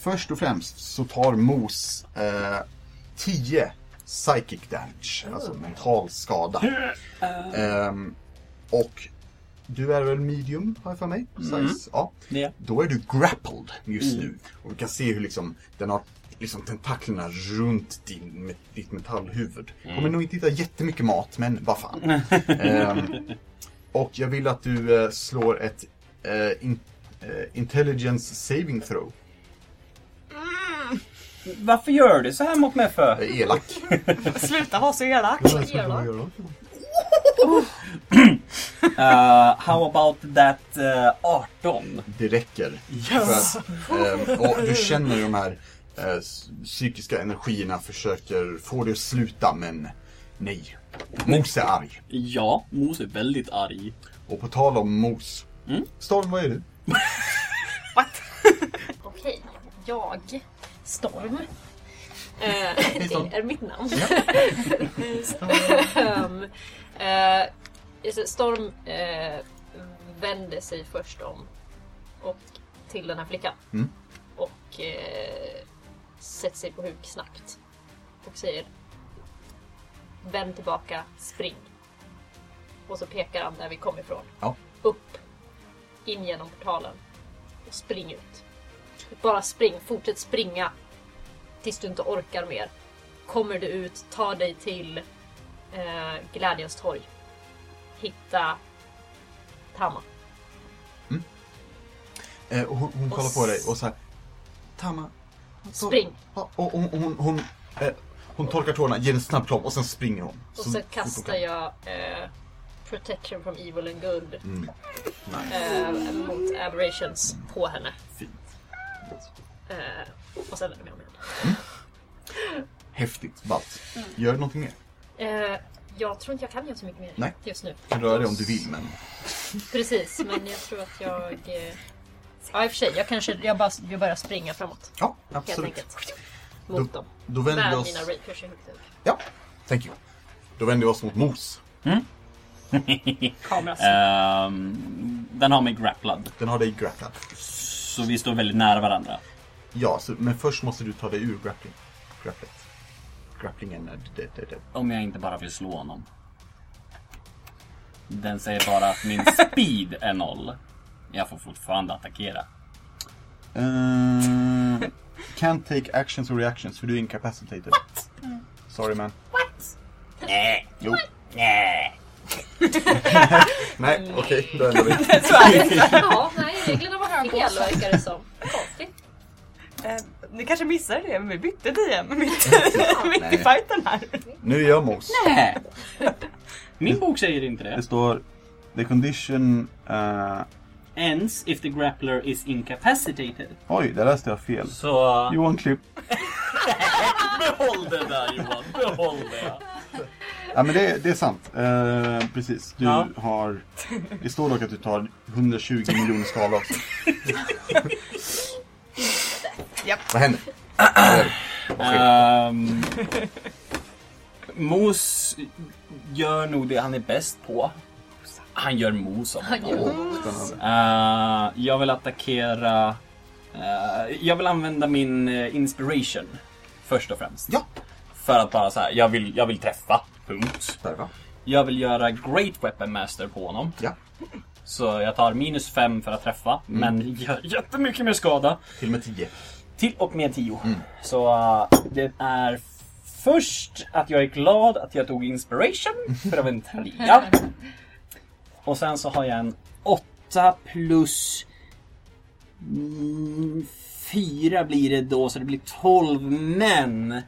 B: Först och främst så tar Mos eh, 10 psychic damage, alltså mental skada. Ehm, och du är väl medium, har jag för mig? Size? Ja.
F: Det.
B: Då är du grappled just nu. Och vi kan se hur liksom, den har liksom tentaklerna runt din, med, ditt metallhuvud. Kommer nog inte hitta jättemycket mat, men vad fan. Ehm, och jag vill att du eh, slår ett eh, in, eh, intelligence saving throw.
F: Varför gör du så här mot mig för?
B: Eh, elak.
C: Sluta vara så elak!
F: Uh, how about that uh, 18?
B: Det räcker. För att, ehm, och du känner de här eh, s- psykiska energierna försöker få dig att sluta, men nej. Mos är arg.
F: Ja, Mos är väldigt arg.
B: Och på tal om mos. Storm, vad är du?
D: Okej, jag, Storm. Eh, det är mitt namn. Storm. Eh, Storm eh, vänder sig först om och till den här flickan.
B: Mm.
D: Och eh, sätter sig på huk snabbt. Och säger Vänd tillbaka, spring. Och så pekar han där vi kom ifrån.
B: Ja.
D: Upp. In genom portalen. Och spring ut. Bara spring, fortsätt springa. Tills du inte orkar mer. Kommer du ut, ta dig till eh, Glädjens torg. Hitta Tama.
B: Eh, och hon, hon kollar på dig och så här. Tama.
D: Spring!
B: Ja, och hon, hon, hon, eh, hon torkar tårna, ger en snabb kram och sen springer hon.
D: Och så
B: hon
D: kastar jag eh, Protection from Evil and Good
B: Mm.
D: eh, mot Aberrations på henne.
B: Fint.
D: Eh, och sen vänder jag mig om igen.
B: Häftigt, ballt. Gör du någonting mer?
D: Jag tror inte jag kan göra så mycket mer
B: Nej.
D: just nu.
B: Du kan röra dig om du vill, men...
D: Precis, men jag tror att jag... Eh... Ja, i och för sig. Jag kanske jag bara jag börjar springa framåt.
B: Ja,
D: Helt
B: absolut.
D: enkelt. Mot
B: Då,
D: dem.
B: då vänder vi
D: Med
B: oss...
D: mina rapiers i huvudet.
B: Ja, thank you. Då vänder vi oss mot Mos.
F: Mm.
C: Kameras.
F: Ehm, den har mig grapplad.
B: Den har dig grapplad.
F: Så vi står väldigt nära varandra.
B: Ja, så, men först måste du ta dig ur grappling. Grapplingen är... Det, det, det.
F: Om jag inte bara vill slå honom. Den säger bara att min speed är noll. Jag får fortfarande attackera.
B: Uh, can't take actions or reactions för du är incapacitated. Sorry man.
F: Nej.
B: Jo.
F: Nej.
B: Nej, okej, då ändrar vi.
D: Ja, nej, reglerna var fel verkar det som.
C: Ni kanske missade det, men vi bytte DM mitt, mitt i fighten här.
B: Nu är jag mos.
F: Nej. Min bok säger inte det.
B: Det står The condition... Uh,
F: Ends if the grappler is incapacitated.
B: oj, där läste jag fel.
F: Så
B: Johan Klipp.
F: behåll det där Johan, behåll det.
B: Ja men det, det är sant. Eh, precis. Du
F: Ja.
B: har... Det står dock att du tar 120 miljoner skada också.
C: Japp.
B: Vad händer?
F: Um, Mos gör nog det han är bäst på. Han gör mos av honom.
B: Spännande.
F: Uh, jag vill attackera... eh, jag vill använda min eh, inspiration. Först och främst.
B: Ja.
F: För att bara så här, jag vill, jag vill träffa. Punkt.
B: Va?
F: Jag vill göra Great Weapon Master på honom.
B: Ja.
F: Så jag tar minus 5 för att träffa, men gör jättemycket mer skada.
B: Till och med 10.
F: Till och med 10. Så uh, det är först att jag är glad att jag tog inspiration, för det var en trea. Och sen så har jag en 8 plus 4 blir det då, så det blir 12. Men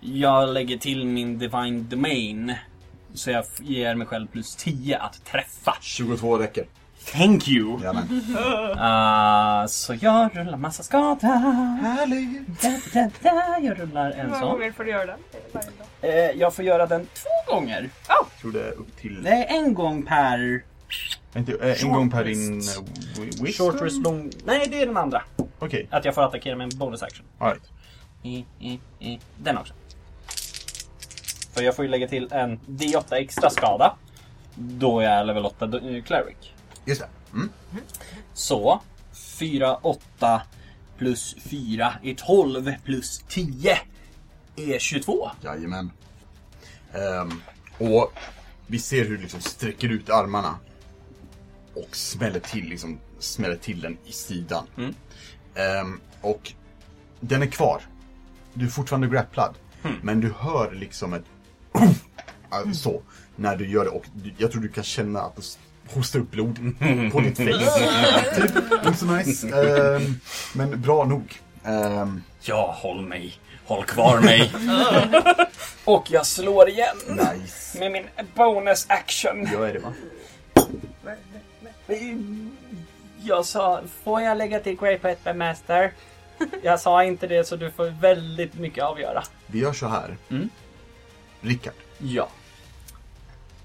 F: jag lägger till min Divine Domain. Så jag ger mig själv plus 10 att träffa.
B: 22 räcker.
F: Thank you!
B: Jajamän.
F: Uh, så jag rullar massa skada.
B: Härligt!
F: Da, da, da. Jag rullar
C: Hur
F: en
C: många
F: sån.
C: gånger får du göra den? Varje dag.
F: Eh, jag får göra den två gånger.
B: Jag tror det är upp till...
F: Är en gång per
B: Inte, eh, en gång per din... Uh, wisdom?
F: short rest long... Nej, det är den andra.
B: Okej,
F: Att jag får attackera med en bonus action.
B: alright.
F: I, i, i. Den också. Så jag får ju lägga till en D8 extra skada. Då är jag level 8 do- eh, cleric.
B: Just det. Mm.
F: Så 4, 8 plus 4 är 12 plus 10 är 22.
B: Jajamän. Ehm, och vi ser hur du liksom sträcker ut armarna. Och smäller till, liksom, smäller till den i sidan.
F: Mm.
B: Ehm, och den är kvar. Du är fortfarande grapplad.
F: Mm.
B: Men du hör liksom ett så, när du gör det. Och jag tror du kan känna att hostar upp blod på ditt face. typ, inte så nice. Ehm, men bra nog. Ehm,
F: Ja, håll mig. Håll kvar mig. Och jag slår igen.
B: nice.
F: Med min bonus action.
B: Gör det va?
F: Jag sa, får jag lägga till Great Weapon Master? Jag sa inte det så du får väldigt mycket avgöra.
B: Vi gör så här.
F: Mm.
B: Rickard,
F: Ja.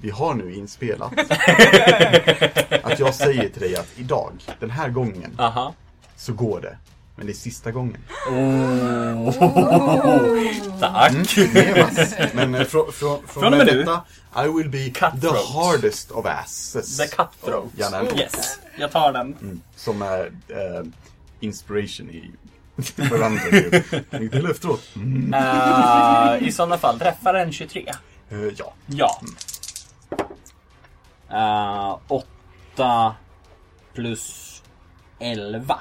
B: Vi har nu inspelat att jag säger till dig att idag, den här gången,
F: Aha.
B: så går det. Men det är sista gången.
F: Tack.
B: Nevas. Men eh, från,
F: och med nu.
B: detta, I will be
F: Cutthroat.
B: the hardest of asses.
F: The cutthroat.
B: Jajamän.
F: Yes, jag tar den.
B: Mm. Som är eh, inspiration i varandra. ju. Tänkte eller efteråt. Mm.
F: Eh, I sådana fall, träffar en 23.
B: Eh, ja.
F: Ja. Uh, 8 plus 11.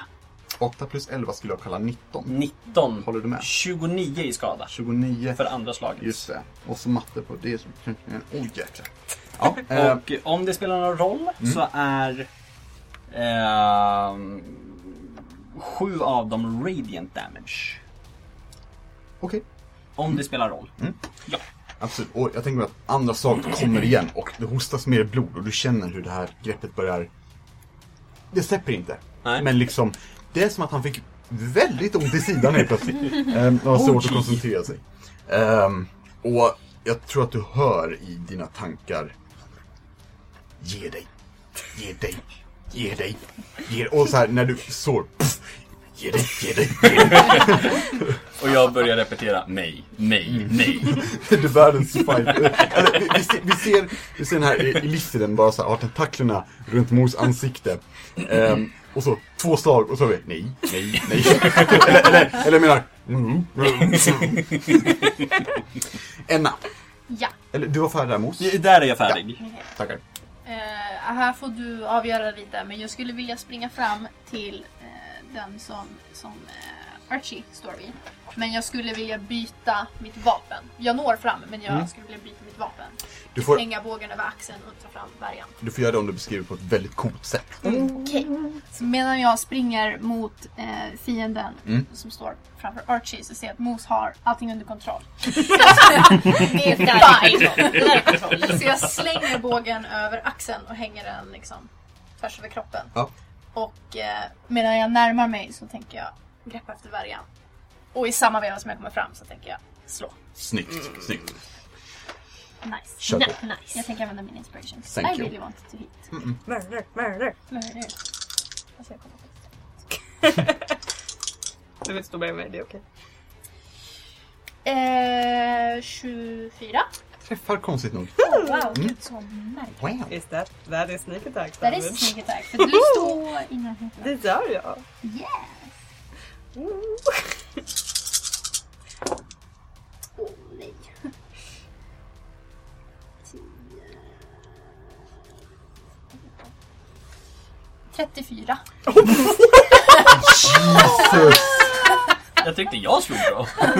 B: 8 plus 11 skulle jag kalla 19.
F: 19.
B: Håller du med?
F: 29 i skada.
B: 29.
F: För andra slaget.
B: Just det. Och så matte på det. Oj jäklar. Ja, eh,
F: Och om det spelar någon roll så är ehm, sju av dem radiant damage.
B: okej.
F: Om det spelar roll.
B: Absolut. Och jag tänker mig att andra slaget kommer igen och det hostas mer blod och du känner hur det här greppet börjar... Det släpper inte.
F: Nej.
B: Men liksom, det är som att han fick väldigt ont i sidan helt plötsligt. Ehm, och har svårt att
F: Oj.
B: koncentrera sig. Ehm, och jag tror att du hör i dina tankar Ge dig, ge dig, ge dig, ge dig. Och så här när du sår, pff, ge dig, ge dig, ge dig.
F: Och jag börjar repetera nej, nej, nej.
B: Det är världens fight. Eller, vi, vi, ser, vi, ser, vi ser den här listen bara så här, har tentaklerna runt Mors ansikte. Ehm, och så två slag och så har vi nej, nej, nej. eller, eller, eller jag menar... mm, mm, mm. Enna.
E: Ja.
B: Eller du var färdig där Mos.
F: Där är jag färdig.
B: Tackar.
E: Eh, här får du avgöra lite, men jag skulle vilja springa fram till den som, som eh, Archie står vid. Men jag skulle vilja byta mitt vapen. Jag når fram, men jag skulle vilja byta mitt vapen.
B: Du får,
E: Hänga bågen över axeln och ta fram värjan.
B: du får göra det om du beskriver på ett väldigt coolt sätt.
E: Okej. Så medan jag springer mot eh, fienden
B: Mm.
E: som står framför Archie så ser jag att Moose har allting under kontroll.
D: Det är kontroll.
E: Så jag slänger bågen över axeln och hänger den liksom tvärs över kroppen.
B: Ja.
E: Och eh, medan jag närmar mig så tänker jag greppa efter värjan. Och i samma veva som jag kommer fram så tänker jag slå.
B: Snyggt, snyggt.
E: Nice.
B: Kör på.
D: Nice.
E: Jag tänker använda min inspiration.
B: Thank
E: I
B: you.
E: really want to hit.
G: Murder, murder.
E: Murder. Alltså jag kommer på
C: Du vill stå bredvid mig, det är okej.
E: Eh, 24.
B: Träffar konstigt nog.
E: Oh, wow, gud så märkligt.
B: Wow.
C: Is that, that is sneak attack
E: That is
C: damage.
E: sneak attack. För du står i närheten.
C: Det gör jag.
E: Yes! Åh nej. Tio. 34.
B: Jesus!
F: Jag tyckte jag slog bra.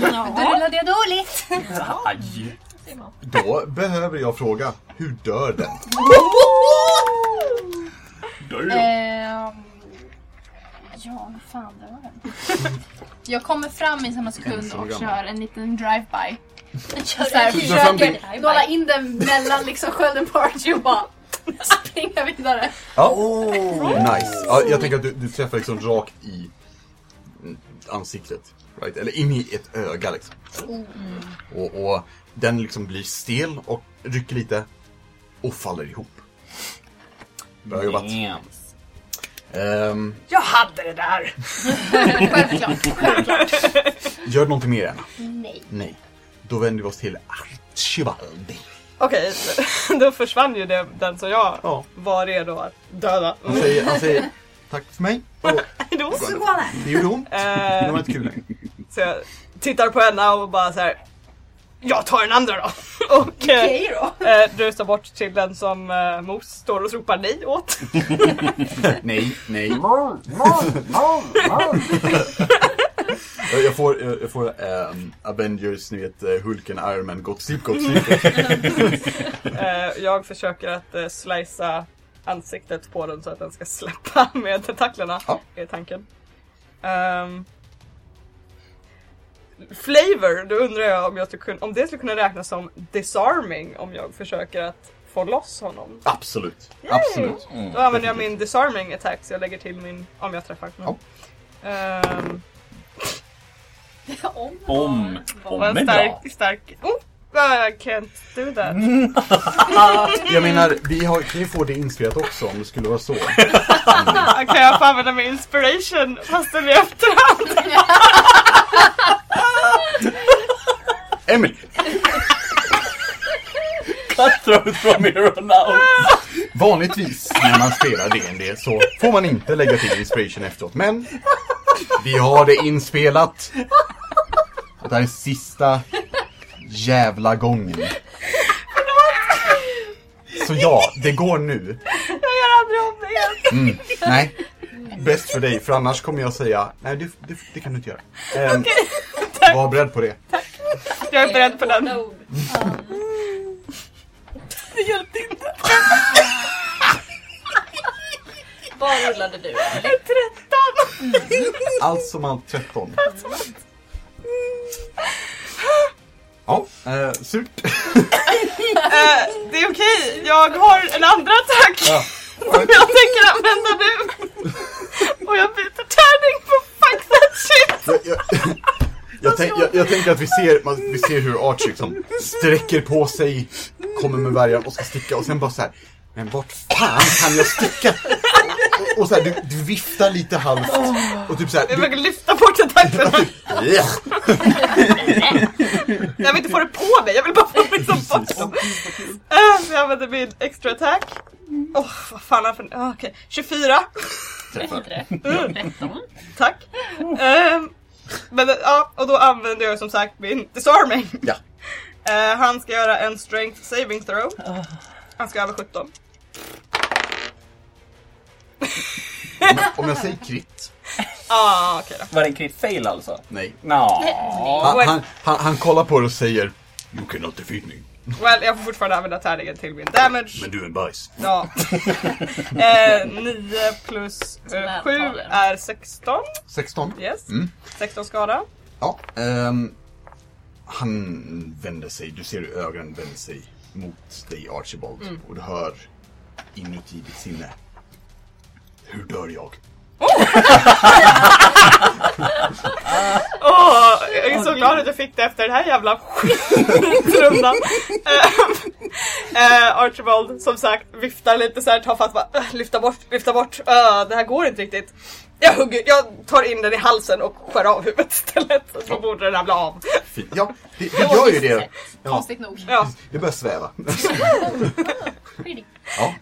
E: Då rullade jag dåligt.
F: Aj.
B: Då behöver jag fråga, hur dör den?
E: Ehm, ja, vad fan det var den. Jag kommer fram i samma sekund och
B: gammal.
E: kör en liten drive-by. Så här,
B: Du fram
E: försöker nåla in den mellan liksom skölden på Archie och bara springa vidare.
B: Ja. Nice. Ja, jag tänker att du, du träffar liksom rakt i ansiktet. Right? Eller in i ett öga liksom. Och, och den liksom blir stel och rycker lite och faller ihop. Bra jobbat. Ehm,
G: Jag hade det där!
E: Självklart, självklart.
B: gör du någonting mer än?
E: Nej.
B: Nej. Då vänder vi oss till Archibaldi.
C: Okej, då försvann ju det, den som jag
B: Ja.
C: var redo att döda.
B: Han säger, han säger tack för mig. Och det gjorde ont. Det
C: Eh,
B: var inte kul längre.
C: så jag tittar på henne och bara så här. Jag tar den andra då! Och eh,
E: Okej då.
C: eh, rusar bort till den som eh, Mos står och ropar nej åt.
B: Nej, nej. Jag- Jag får, jag jag får ehm, Avengers, ni vet eh, Hulken, Iron Man, gott slip, gott slip.
C: Eh, jag försöker att eh, slicea ansiktet på den så att den ska släppa med tentaklerna.
B: Ja.
C: Är tanken. Ehm, flavor, då undrar jag om, jag skulle kunna, om det skulle kunna räknas som disarming om jag försöker att få loss honom.
B: Absolut, absolut.
C: Då använder jag min disarming attack så jag lägger till min, om jag träffar.
B: Ja.
C: Ehm,
E: Om.
F: Om. Om
C: en
F: är bra.
C: stark, stark... Oh, I can't do that.
B: Jag menar, vi har, kan ju få det inspelat också om det skulle vara så.
C: Kan jag få använda min inspiration fast den är i efterhand?
B: Emily,
F: Cutthroat from here on out.
B: vanligtvis när man spelar D&D så får man inte lägga till inspiration efteråt. Men vi har det inspelat. Det här är sista jävla gången. Så ja, det går nu.
C: Jag gör aldrig om det igen.
B: Mm, nej. Bäst för dig, för annars kommer jag säga nej, det, det, det kan du inte göra. Um, var beredd på det.
C: Jag är beredd på den.
D: Vad rullade du?
B: Allt som allt 13. Ja, eh, surt.
C: Eh, det är okej, jag har en andra attack.
B: Ja.
C: Som jag tänker använda nu. Och jag byter tärning på fuck that shit.
B: Jag, jag, jag, tänk, jag, jag tänker att vi ser, man, vi ser hur Archie liksom sträcker på sig, kommer med värjan och ska sticka och sen bara så här. Men vart fan kan jag sticka? Och, och så här, du, du viftar lite halvt och typ så här,
C: Jag försöker lyfta bort attacken. Jag vill inte få det på mig, jag vill bara få liksom bort dem. Så jag använder min extra attack. Åh, vad fan är det för... ah, Okej, 24.
D: Inte det?
C: Mm.
D: 13.
C: Tack. Ehm, men ja, och då använder jag som sagt min disarming.
B: Ja.
C: Eh, han ska göra en strength saving throw. Han ska över 17.
B: Om jag säger krit.
C: Ah, okej då.
F: Var det en crit fail alltså?
B: Nej.
F: Nå.
B: Han, han, han, han kollar på det och säger You cannot defeat me.
C: Well, jag får fortfarande använda tärningen till min damage.
B: Men du är en bajs.
C: Ja. eh, 9 plus eh,
D: Sådär
C: 7
D: tar det.
C: är 16.
B: 16.
C: Yes.
B: Mm.
C: 16 skada.
B: Ja. ehm, han vänder sig, du ser hur ögonen vänder sig mot dig Archibald.
C: Mm.
B: Och du hör inuti ditt sinne. Hur dör jag?
C: Åh, jag är så glad att jag fick det efter den här jävla skitrundan. uh, Archibald som sagt viftar lite så här tafatt bara uh, lyfta bort, lyfta bort. Uh, det här går inte riktigt. Jag, hugger, jag tar in den i halsen och skär av huvudet istället. Så borde den ramla av.
B: Ja, det, det gör ju det. Ja,
E: Konstigt nog.
C: Ja.
B: det börjar sväva. Ja.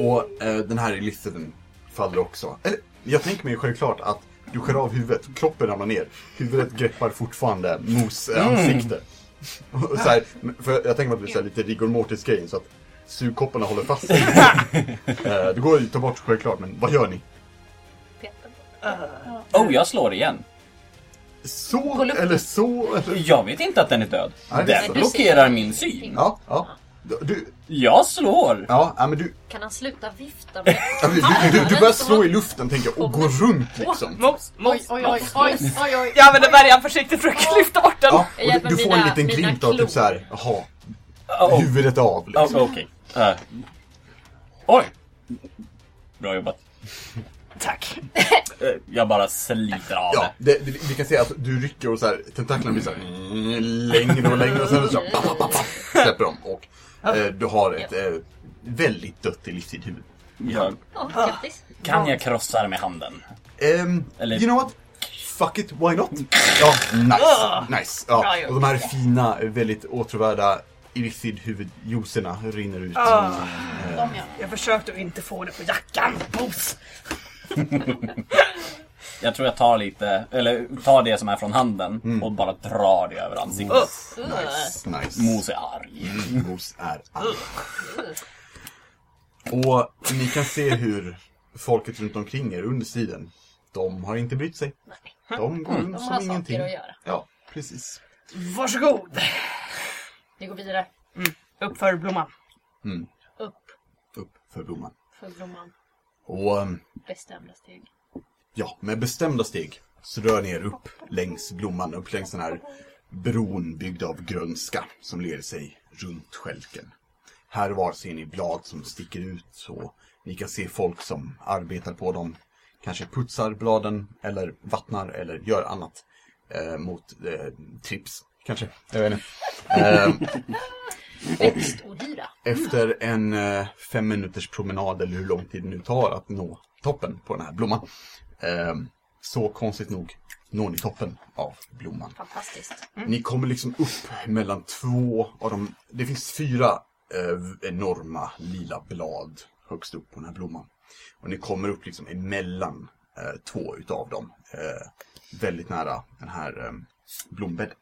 B: Och eh, den här Elizabethen faller också. Eller, jag tänker mig självklart att du skär av huvudet, kroppen ramlar ner. Huvudet greppar fortfarande Mos eh, ansikte. Och så här, för jag tänker mig att det blir så lite rigor mortis grejen så att sugkopparna håller fast. eh, det går ju att ta bort självklart, men vad gör ni?
F: Oh, jag slår igen.
B: Så eller så? Eller?
F: Jag vet inte att den är död.
B: Nej,
F: Den
B: så.
F: blockerar min syn.
B: Ja, ja. Du,
F: Jag slår!
B: ja, ja, men du,
D: Kan han sluta vifta med
B: ja, du, du, du börjar slå i luften tänker jag och gå runt liksom.
E: Oj, oj, oj, oj, oj.
C: Jag använder värjan försiktigt för att lyfta bort den.
B: Ja, och du, får en liten glimt av typ
D: klor.
B: så här, jaha, huvudet av. Liksom.
F: Okej. Oj! Bra jobbat.
C: Tack.
F: Eh, Jag bara sliter av
B: Ja,
F: det.
B: det, det, vi kan se att du rycker och så här, tentaklerna blir så här mm, längre och längre och sen så pa, släpper de och eh, du har ett eh, väldigt dött elixirhuvud.
F: Jag,
D: Ja, grattis.
F: kan jag krossa det med handen?
B: Um,
F: Eller-
B: You know what? Fuck it, why not? Ja, nice, nice. Ja,
C: gjort.
B: och de här fina, väldigt åtråvärda elixirhuvudjuicerna rinner ut.
C: Ah.
E: De ja.
C: Jag försökte att inte få det på jackan. Mos.
F: Jag tror jag tar lite, eller tar det som är från handen och bara drar det över ansiktet.
B: Nice, nice.
F: Mos är arg.
B: Mos är arg. Och ni kan se hur folket runt omkring er under striden, de har inte brytt sig. De går runt
D: De
B: som
D: har
B: ingenting.
D: saker att göra.
B: Ja, precis.
C: Varsågod.
D: Vi går vidare.
C: Upp för blomman.
D: Upp
B: Upp för blomman.
D: för blomman.
B: Och um,
D: Bestämda steg.
B: Ja, med bestämda steg så rör ni er upp längs blomman, upp längs den här bron byggd av grönska som leder sig runt skälken. Här och var ser ni blad som sticker ut och ni kan se folk som arbetar på dem. Kanske putsar bladen eller vattnar eller gör annat eh, mot eh, trips. Kanske, jag vet inte. Eh,
D: Växtohyra.
B: efter en eh, fem minuters promenad eller hur lång tid det nu tar att nå toppen på den här blomman. Eh, så konstigt nog når ni toppen av blomman.
D: Fantastiskt.
B: Ni kommer liksom upp mellan två av de... Det finns fyra eh, enorma lila blad högst upp på den här blomman. Och ni kommer upp liksom emellan eh, två utav dem. Eh, väldigt nära den här eh, blombädden.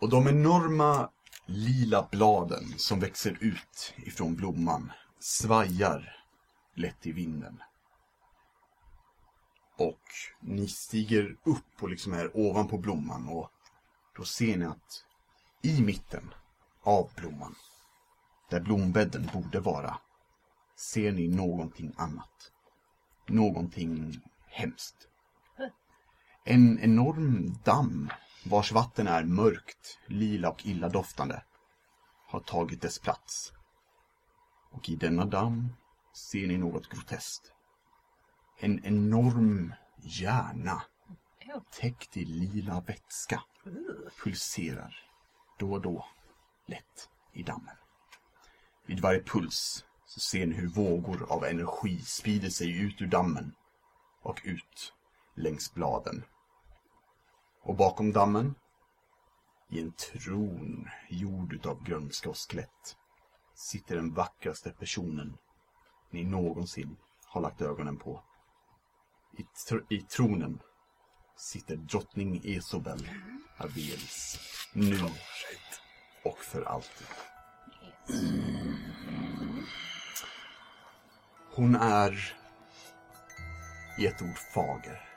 B: Och de enorma lila bladen som växer ut ifrån blomman svajar lätt i vinden. Och ni stiger upp och liksom är ovanpå blomman och då ser ni att i mitten av blomman, där blombädden borde vara, ser ni någonting annat. Någonting hemskt. En enorm damm vars vatten är mörkt, lila och illadoftande har tagit dess plats. Och i denna damm ser ni något groteskt. En enorm hjärna täckt i lila vätska pulserar då och då lätt i dammen. Vid varje puls så ser ni hur vågor av energi sprider sig ut ur dammen och ut längs bladen. Och bakom dammen, i en tron gjord utav grönska och skelett, sitter den vackraste personen ni någonsin har lagt ögonen på. I, tr- i tronen sitter drottning Esobel Avelis. Nu och för alltid. Hon är i ett ord fager.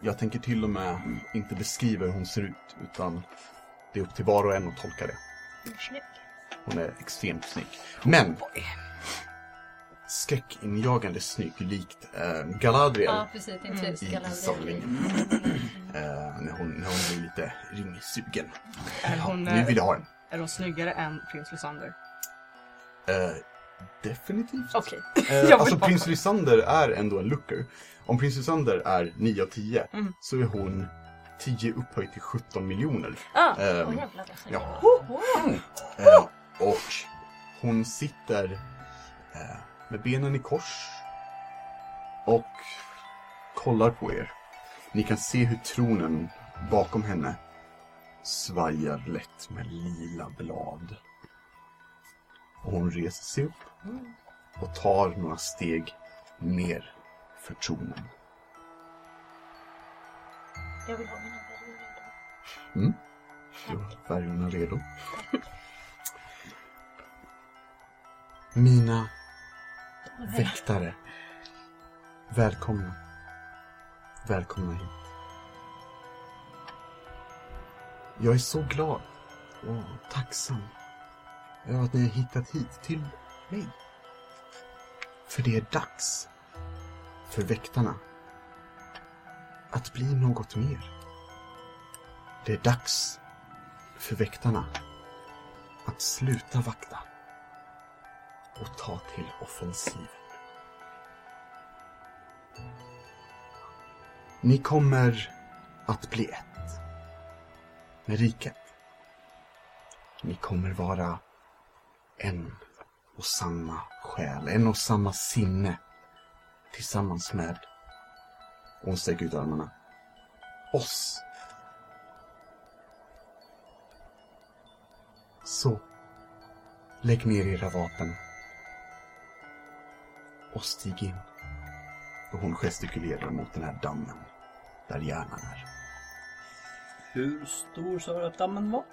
B: Jag tänker till och med inte beskriva hur hon ser ut, utan det är upp till var och en att tolka det. Hon är extremt snygg. Men! Skräckinjagande snygg, likt eh, Galadriel
D: Ja, precis. Inte
B: i
D: Galadriel.
B: samlingen. Eh, när, hon, när hon blir lite ringsugen.
G: Är hon,
B: Nu
G: eh,
B: vill jag ha den.
G: är hon snyggare än prins Lysander?
B: Eh, definitivt.
G: Okej.
B: Eh,
G: Jag vill
B: alltså
G: bara-
B: prins Lysander är ändå en looker. Om prins Lysander är 9 av 10
G: Mm.
B: så är hon 10 upphöjt till 17 miljoner.
G: Ah,
D: Åh jävlar.
B: ja. Eh, och hon sitter eh, med benen i kors och kollar på er. Ni kan se hur tronen bakom henne svajar lätt med lila blad. Och hon reser sig upp och tar några steg ner för tronen.
D: Jag vill ha mina berg.
B: Mm. Du har färgerna redo. Mina väktare. Välkomna. Välkomna hit. Jag är så glad och tacksam över att ni har hittat hit till mig. För det är dags för väktarna att bli något mer. Det är dags för väktarna att sluta vakta och ta till offensiven. Ni kommer att bli ett med riket. Ni kommer vara en och samma själ, en och samma sinne tillsammans med, och hon sträcker ut armarna, oss. Så, lägg ner era vapen och stig in. Och hon gestikulerar mot den här dammen där hjärnan är.
F: Hur stor sa du att dammen var?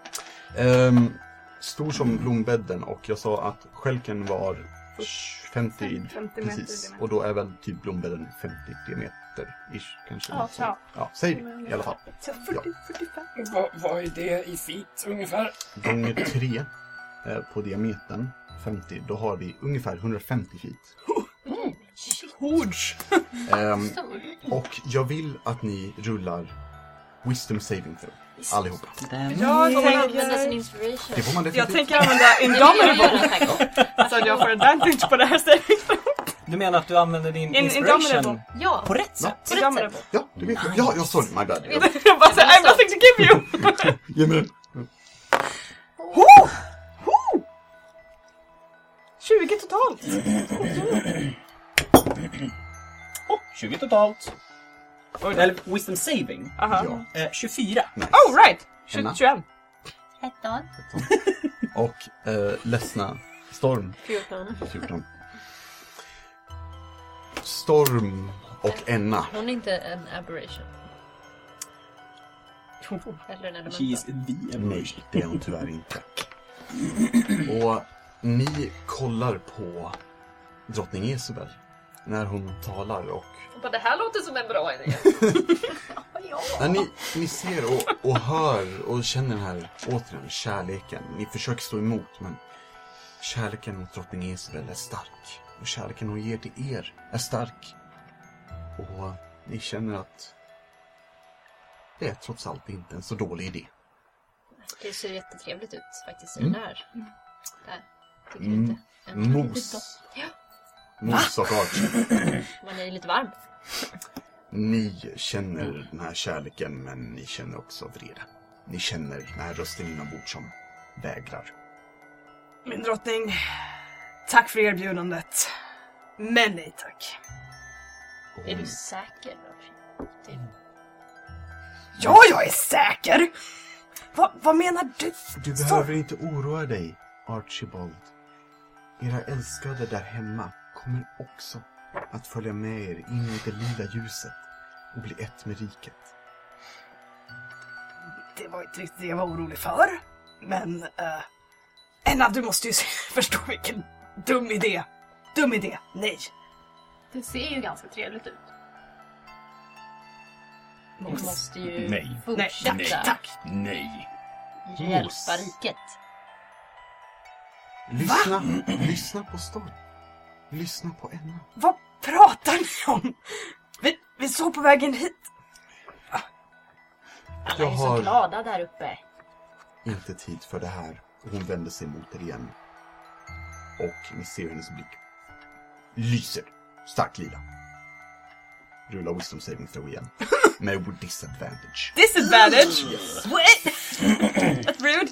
B: Ehm, stor som blombädden och jag sa att skälken var 50,
G: 50 meter
B: precis.
G: diameter.
B: Och då är väl typ blombädden 50 diameter ish kanske.
C: Ja,
B: Så-
C: ja.
B: ja säg det i alla fall.
G: Så 40, 45.
A: Vad, vad är det i feet ungefär?
B: Gånger 3 eh, på diametern 50, då har vi ungefär 150 feet.
G: Hords!
B: Ehm, och jag vill att ni rullar Wisdom saving throw. Allihopa.
G: Jag
D: Får man använda
G: tänker,
D: sin inspiration?
B: Det får man
G: jag
B: definitivt.
G: tänker använda
D: jag
G: Indomitable så att jag får advantage på det här saving
F: Du menar att du använder din
G: In-
F: inspiration
G: indomitable.
D: Ja,
F: på rätt sätt?
D: på rätt
G: Indomitable.
D: sätt.
B: Ja, det vet jag. Ja, jag sorry, my bad.
G: Jag bara såhär, I have nothing to give you!
B: Ge mig den.
G: Ho! Ho! 20 totalt!
F: Oh, 20 totalt. Eller wisdom saving.
G: Aha.
B: Ja,
F: Eh, 24.
B: nice.
G: Oh right!
B: Enna.
G: 20, 21.
H: 13.
B: Och eh, ledsna Storm
D: 14.
B: 14. Storm och Enna.
D: Hon är inte en aberration. Eller en
F: She is
D: elemental.
F: the
B: Nej, det är hon tyvärr inte. Och ni kollar på drottning Isabel när hon talar och
D: Bara, Det här låter som en bra idé.
B: när ni, ni ser och, och hör och känner den här återigen kärleken. Ni försöker stå emot men kärleken mot drottning Isabel är stark. Och kärleken hon ger till er är stark. Och ni känner att det är trots allt inte en så dålig idé.
D: Det ser jättetrevligt ut faktiskt.
B: Mm.
D: Den där. Där. Tycker
B: Mm.
D: inte? En
B: Mos.
D: Ja.
B: Mos och Archer.
D: Man är lite varm.
B: Ni känner den här kärleken men ni känner också vrede. Ni känner den här rösten inombords som vägrar.
G: Min drottning, tack för erbjudandet. Men nej tack.
D: Är du säker?
C: Ja, jag är säker! Va, vad menar du?
B: Du
C: Så-
B: behöver inte oroa dig, Archibald. Era älskade där hemma kommer också att följa med er in i det lilla ljuset och bli ett med riket.
C: Det var inte riktigt det jag var orolig för. Men... Uh, Enna, du måste ju se- förstå vilken dum idé. Dum idé. Nej.
E: Det ser ju ganska trevligt ut.
D: Vi måste ju
F: Nej.
C: Nej,
D: fortsätta
F: Nej.
C: Tack.
F: Nej.
D: hjälpa riket.
B: Lyssna, lyssna på Storm. Lyssna på Enna.
C: Vad pratar ni om? Vi, vi såg på vägen hit.
D: Alla
B: Jag
D: är så
B: har-
D: glada där uppe.
B: Inte tid för det här. Hon vänder sig mot er igen. Och ni ser hennes blick lyser starkt lila. Rulla wisdom saving throw igen. Med disadvantage.
C: Disadvantage? What? That's rude.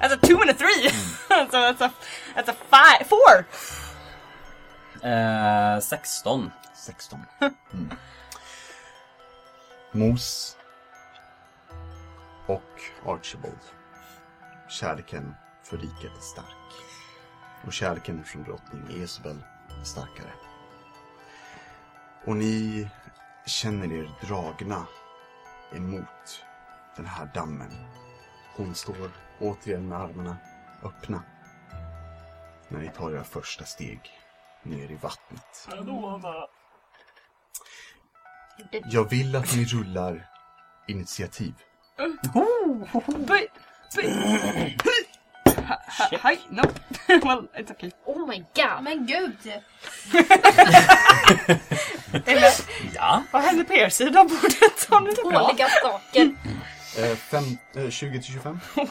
C: That's a two and a three. so that's a, that's a five, four.
F: Eh, 16.
B: 16. Mm. Mos och Archibald. Kärleken för riket är stark. Och kärleken från drottning Isabel är starkare. Och ni känner er dragna emot den här dammen. Hon står återigen med armarna öppna. När ni tar era första steg ner i vattnet. Jag vill att ni rullar initiativ.
C: Hi, no. well, it's okay.
D: Oh my god!
E: Men gud!
C: Eller,
F: Ja.
C: vad hände på er sida av bordet? Har ni det bra?
D: Dåliga saker.
B: Eh, fem, eh, 20 till 25?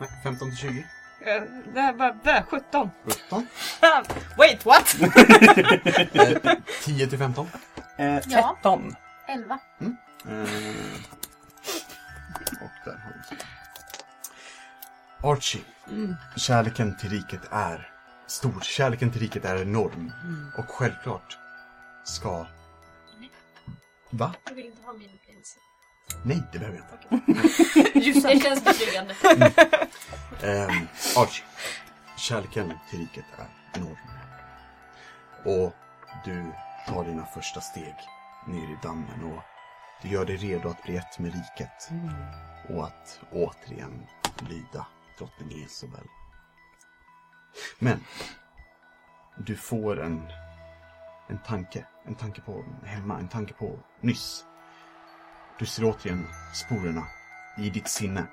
B: Nej, 15 till 20?
C: Eh, Det här var, det, 17.
B: 17?
C: Wait, what?
B: Eh, 10 till 15?
F: Eh,
E: Ja.
F: 13.
E: Elva.
B: Eh, och där har vi Archie, kärleken till riket är stor. Kärleken till riket är enorm. Och självklart ska... Va?
D: Jag vill inte ha min prins.
B: Nej, det behöver jag inte.
D: Det känns betryggande.
B: Ehm, Archie, kärleken till riket är enorm. Och du tar dina första steg ner i dammen och du gör dig redo att bli ett med riket. Och att återigen lyda drottning Isabel. Men, du får en, en tanke. En tanke på hemma, en tanke på nyss. Du ser återigen sporerna i ditt sinne.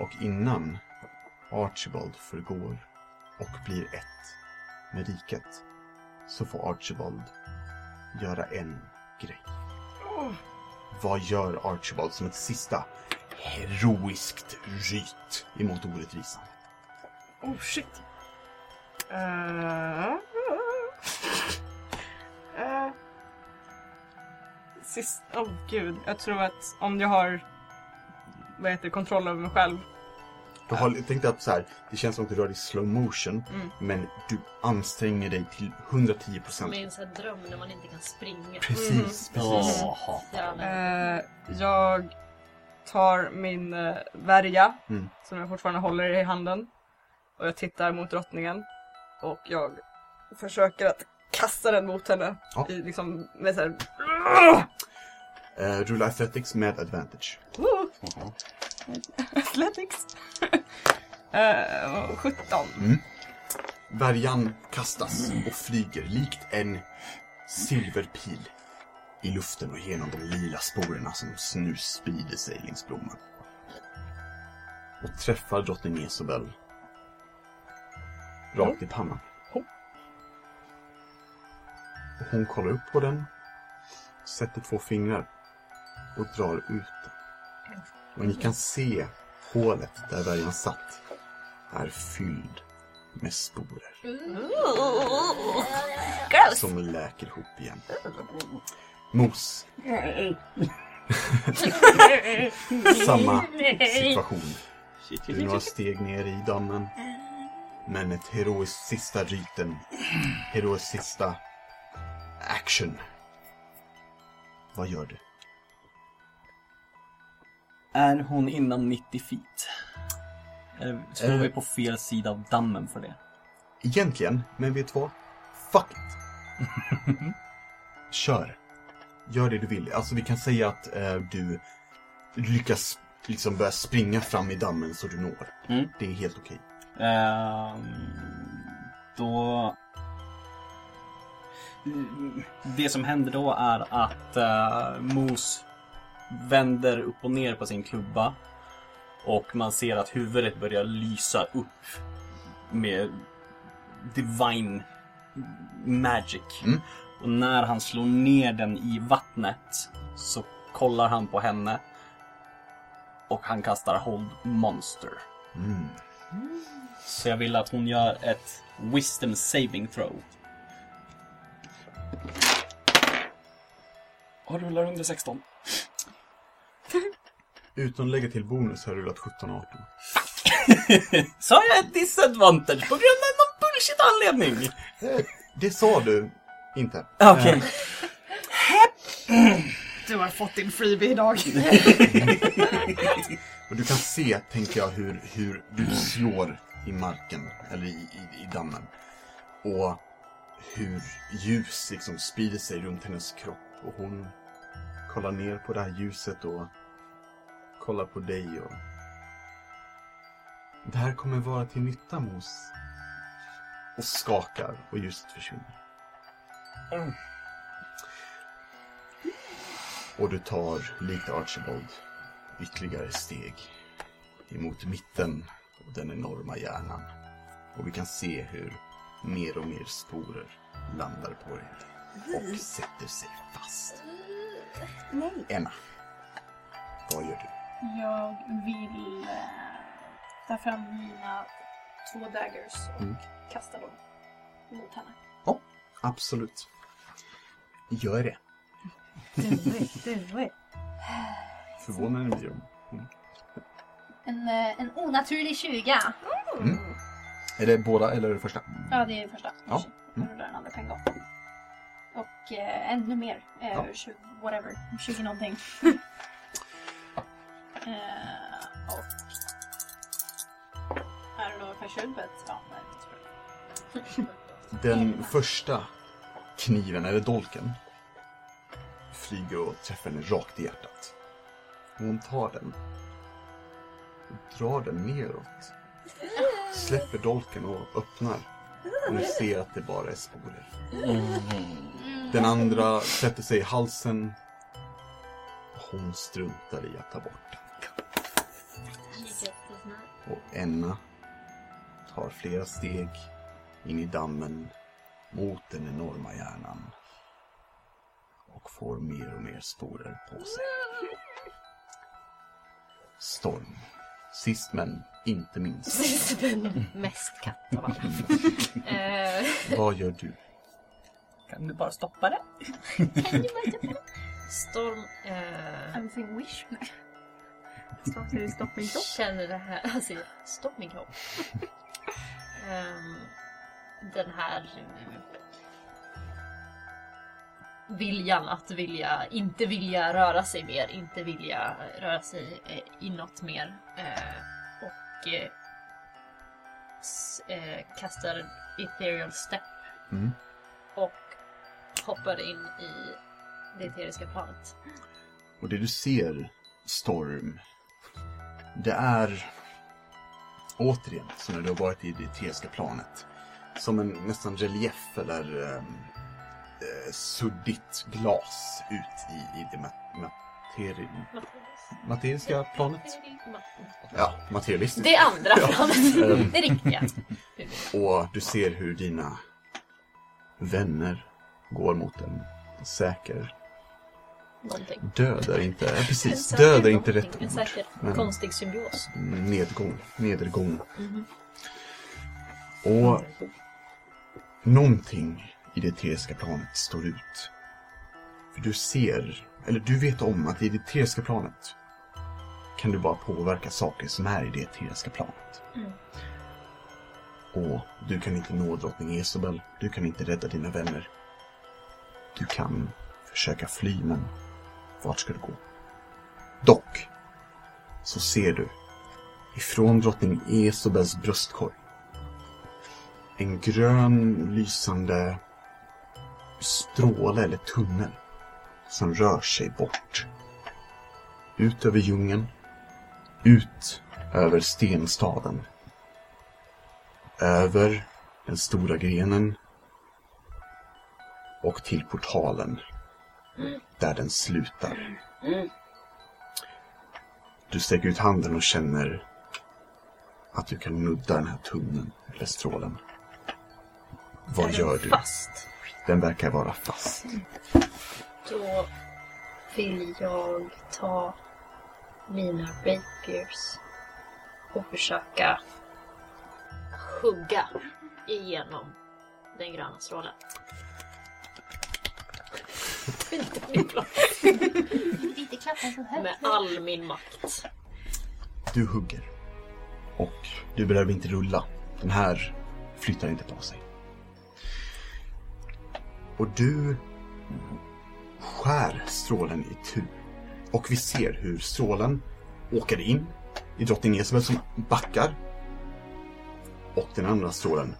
B: Och innan Archibald förgår och blir ett med riket så får Archibald göra en grej. Vad gör Archibald som ett sista heroiskt ryt emot orättvisan?
C: Oh shit. Uh, sist, oh gud. Jag tror att om jag har vad heter det, kontroll över mig själv.
B: Du har tänkt att så här, det känns som att du rör dig i slow motion,
C: Mm.
B: men du anstränger dig till 110 procent.
D: Som i en sån här dröm när man inte kan springa.
B: Precis, precis.
F: Jaha.
D: Ja,
C: Uh, jag tar min uh, värja
B: Mm.
C: som jag fortfarande håller i handen. Och jag tittar mot drottningen. Och jag försöker att kasta den mot henne.
B: Ja.
C: I, liksom, med så här,
B: Eh, rulla athletics med advantage.
C: Woo! Athletics. Eh, 17.
B: Värjan kastas och flyger likt en silverpil i luften och genom de lila sporerna som nu sprider sig längs blomman. Och träffar drottning Isabel rakt i pannan. Och hon kollar upp på den, sätter två fingrar och drar ut den. Och ni kan se hålet där värjan satt är fylld med sporer. Som läker ihop igen. Mos. Samma situation. Du är några steg ner i dammen. Men ett heroiskt sista ryten, heroiskt sista action. Vad gör du?
F: Är hon inom 90 feet? Eller står
B: Eh.
F: vi på fel sida av dammen för det?
B: Egentligen, men vet du vad? Fuck it. Kör. Gör det du vill. Alltså vi kan säga att eh, du lyckas liksom börja springa fram i dammen så du når.
F: Mm.
B: Det är helt okej.
F: Ehm, då... Mm, Det som händer då är att uh, Mos vänder upp och ner på sin klubba. Och man ser att huvudet börjar lysa upp med divine magic.
B: Mm.
F: Och när han slår ner den i vattnet så kollar han på henne. Och han kastar Hold Monster.
B: Mm.
F: Så jag vill att hon gör ett Wisdom saving throw. Och rullar under 16.
B: Utan att lägga till bonus har du rullat 17-18.
F: Så har jag ett disadvantage på grund av någon bullshit anledning.
B: Eh, Det sa du inte.
F: Okej.
G: Du har fått din freebie idag.
B: Och du kan se, tänker jag, hur, hur du slår i marken, eller i, i, i dammen. Och hur ljus liksom sprider sig runt hennes kropp. Och hon kollar ner på det här ljuset och kollar på dig och... Det här kommer vara till nytta, Mos. Och skakar och ljuset försvinner. Och du tar, likt Archibald, ytterligare steg emot mitten av den enorma hjärnan. Och vi kan se hur mer och mer sporer landar på dig och sätter sig fast. Emma, vad gör du?
E: Jag vill eh, ta fram mina två daggers och
B: Mm.
E: kasta dem mot henne.
B: Absolut. Gör det.
E: Do it, do it.
B: Förvånande blir de.
H: En, eh, en onaturlig 20.
B: Är det båda eller är det första?
E: Ja, det är första.
B: Ja.
E: Rullar den andra på en gång. Och eh, ännu mer. Eh,
B: Ja.
E: 20, whatever. 20 någonting. eh, och... Know if I should but... Ja, nej, det tror jag.
B: Den första kniven, eller dolken, flyger och träffar henne rakt i hjärtat. Hon tar den och drar den neråt. Släpper dolken och öppnar. Och ni ser att det bara är sporer. Den andra sätter sig i halsen. Och hon struntar i att ta bort den. Och Enna tar flera steg in i dammen mot den enorma hjärnan. Och får mer och mer sporer på sig. Storm. Sist men inte minst.
D: Mest katt av alla. Eh,
B: Vad gör du?
F: Kan du bara stoppa det?
D: Storm eh,
E: I'm saying wish. Nej.
C: Startar i stopp min kropp.
D: känner det här... Alltså, stopp min kropp. Ehm, den här viljan att vilja, inte vilja röra sig mer, inte vilja röra sig eh, inåt mer. Eh, och eh, s- eh, kastar ethereal step
B: Mm.
D: och hoppar in i det eteriska planet.
B: Och det du ser, Storm, det är återigen som när du har varit i det eteriska planet. Som en nästan relief eller um, eh, suddigt glas ut i, i det ma- materi materiska planet. Ja, materialistiskt.
D: Det andra planet.
B: Ehm.
D: Det riktiga.
B: Och du ser hur dina vänner går mot en säker
D: Någonting.
B: död är inte,
D: En
B: precis, död är inte rätt
D: En
B: ord.
D: säker
B: Men
D: konstig symbios.
B: nedgång, nedergång.
D: Mhm.
B: Och någonting i det eteriska planet står ut. För du ser, eller du vet om att i det eteriska planet kan du bara påverka saker som är i det eteriska planet.
D: Mm.
B: Och du kan inte nå drottning Esobel. Du kan inte rädda dina vänner. Du kan försöka fly, men vart ska du gå? Dock så ser du ifrån drottning Esobels bröstkorg en grön lysande stråle eller tunnel som rör sig bort. Ut över djungeln, ut över stenstaden. Över den stora grenen och till portalen där den slutar. Du sträcker ut handen och känner att du kan nudda den här tunneln eller strålen. Vad gör du?
D: Fast.
B: Den verkar vara fast.
D: Då vill jag ta mina rapiers och försöka hugga igenom den gröna strålen.
H: Inte klappa så högt.
D: Med all min makt.
B: Du hugger. Och du behöver inte rulla. Den här flyttar inte på sig. Och du skär strålen i tu. Och vi ser hur strålen åker in i drottning Isabel som backar. Och den andra strålen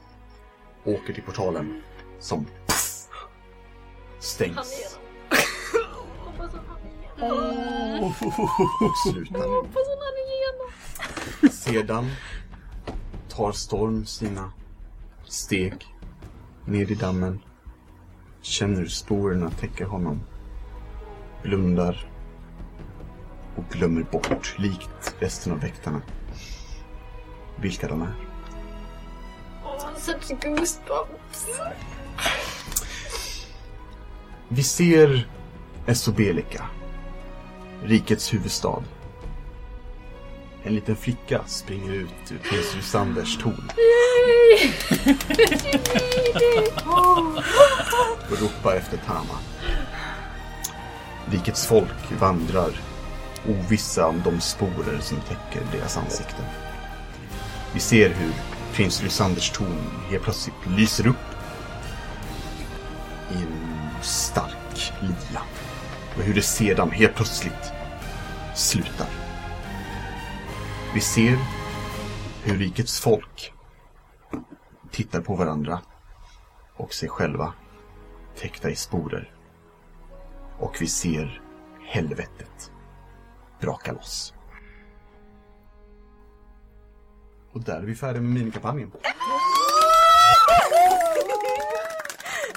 B: åker till portalen som
D: Han
B: stängs
D: han igenom.
B: Sedan tar Storm sina steg ner i dammen. Känner hur sporerna täcker honom. Blundar. Och glömmer bort, likt resten av väktarna, vilka de är.
D: Åh, such goosebumps.
B: Vi ser Esobelika, rikets huvudstad. En liten flicka springer ut ur prins Lysanders torn. och ropar efter Tama. Rikets folk vandrar ovissa om de sporer som täcker deras ansikten. Vi ser hur prins Lysanders torn helt plötsligt lyser upp i en stark lila. Och hur det sedan helt plötsligt slutar. Vi ser hur rikets folk tittar på varandra och sig själva täckta i sporer. Och vi ser helvetet braka loss. Och där är vi färdiga med minikampanjen.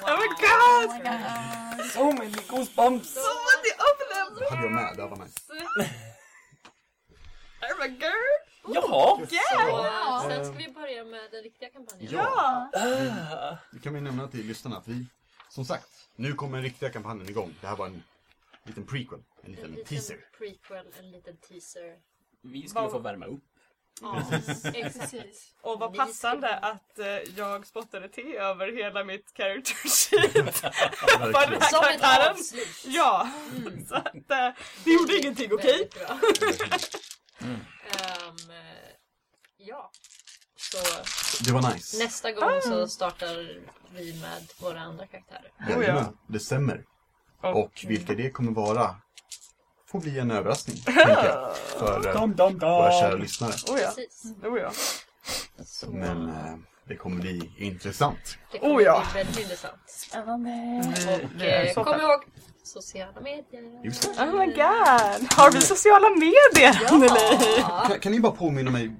C: Oh my god!
F: So many goosebumps!
B: Det hade jag med, det var nice.
C: Oh my god!
F: Jaha!
D: Så, sen ska vi börja med den riktiga kampanjen.
B: Ja. Det kan vi nämna till lyssnarna att vi, som sagt, nu kommer den riktiga kampanjen igång. Det här var en liten prequel, en
D: En
B: liten
D: liten
B: teaser.
D: prequel, en liten teaser.
F: Vi skulle få värma upp.
D: Ja, exakt.
C: Och vad passande att eh, jag spottade te över hela mitt character sheet. För den här
D: Som ett
C: karaktären.
D: avslut.
C: Ja, så att eh, det gjorde ingenting, okej?
D: Bra. Ehm, eh, ja. Så
B: Det var nice.
D: nästa gång så startar vi med våra andra karaktärer.
B: Jajamän, det stämmer.
C: Och-
B: Och vilka det kommer vara får bli en överraskning, tänker jag, för eh,
F: Dum, dum,
B: våra kära lyssnare.
C: Oh ja, oh ja.
D: Så
B: Men eh, det kommer bli intressant.
D: det kommer
C: Oh ja.
D: bli väldigt intressant.
H: Spännande.
D: Och eh, kom ihåg sociala medier.
B: Just det.
C: Oh my god! Har vi sociala medier, Anneli?
B: Kan, kan ni bara påminna mig,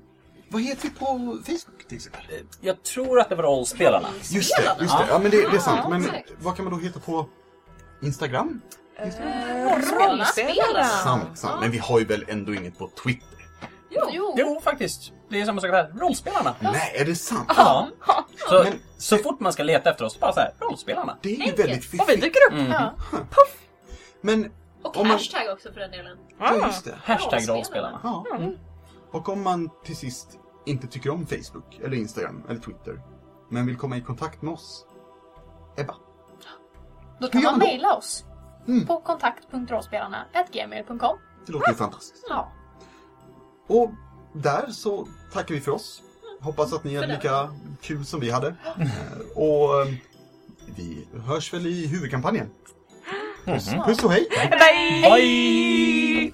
B: vad heter vi på Facebook till exempel?
F: Jag tror att det var rollspelarna.
B: Just det, just det. Ja men det, det är sant. Men vad kan man då heta på Instagram?
D: Rollspelare.
B: Sant, sant. Men vi har ju väl ändå inget på Twitter?
D: Jo.
F: Jo, faktiskt. Det är samma sak där. Rollspelarna.
B: Nej, är det sant?
F: Ja. Så,
B: Men-
F: så fort man ska leta efter oss, bara så här, rollspelarna.
B: Det är ju väldigt
C: Och vi
B: fiffigt.
C: dyker upp.
F: Mm.
B: Men,
D: Och
B: Om man-
D: hashtag också för den delen.
B: ja just det.
F: Hashtag rollspelarna.
B: Ja. Och om man till sist inte tycker om Facebook, eller Instagram, eller Twitter, men vill komma i kontakt med oss? Ebba?
E: Då kan man mejla oss
B: Mm.
E: på kontakt.rollspelarna.gmail.com.
B: Det låter ju fantastiskt.
E: Ja.
B: Och där så tackar vi för oss. hoppas att ni hade lika kul som vi hade. Eh, Och eh, vi hörs väl i huvudkampanjen. Puss, puss och hej!
C: Bye!
F: Bye!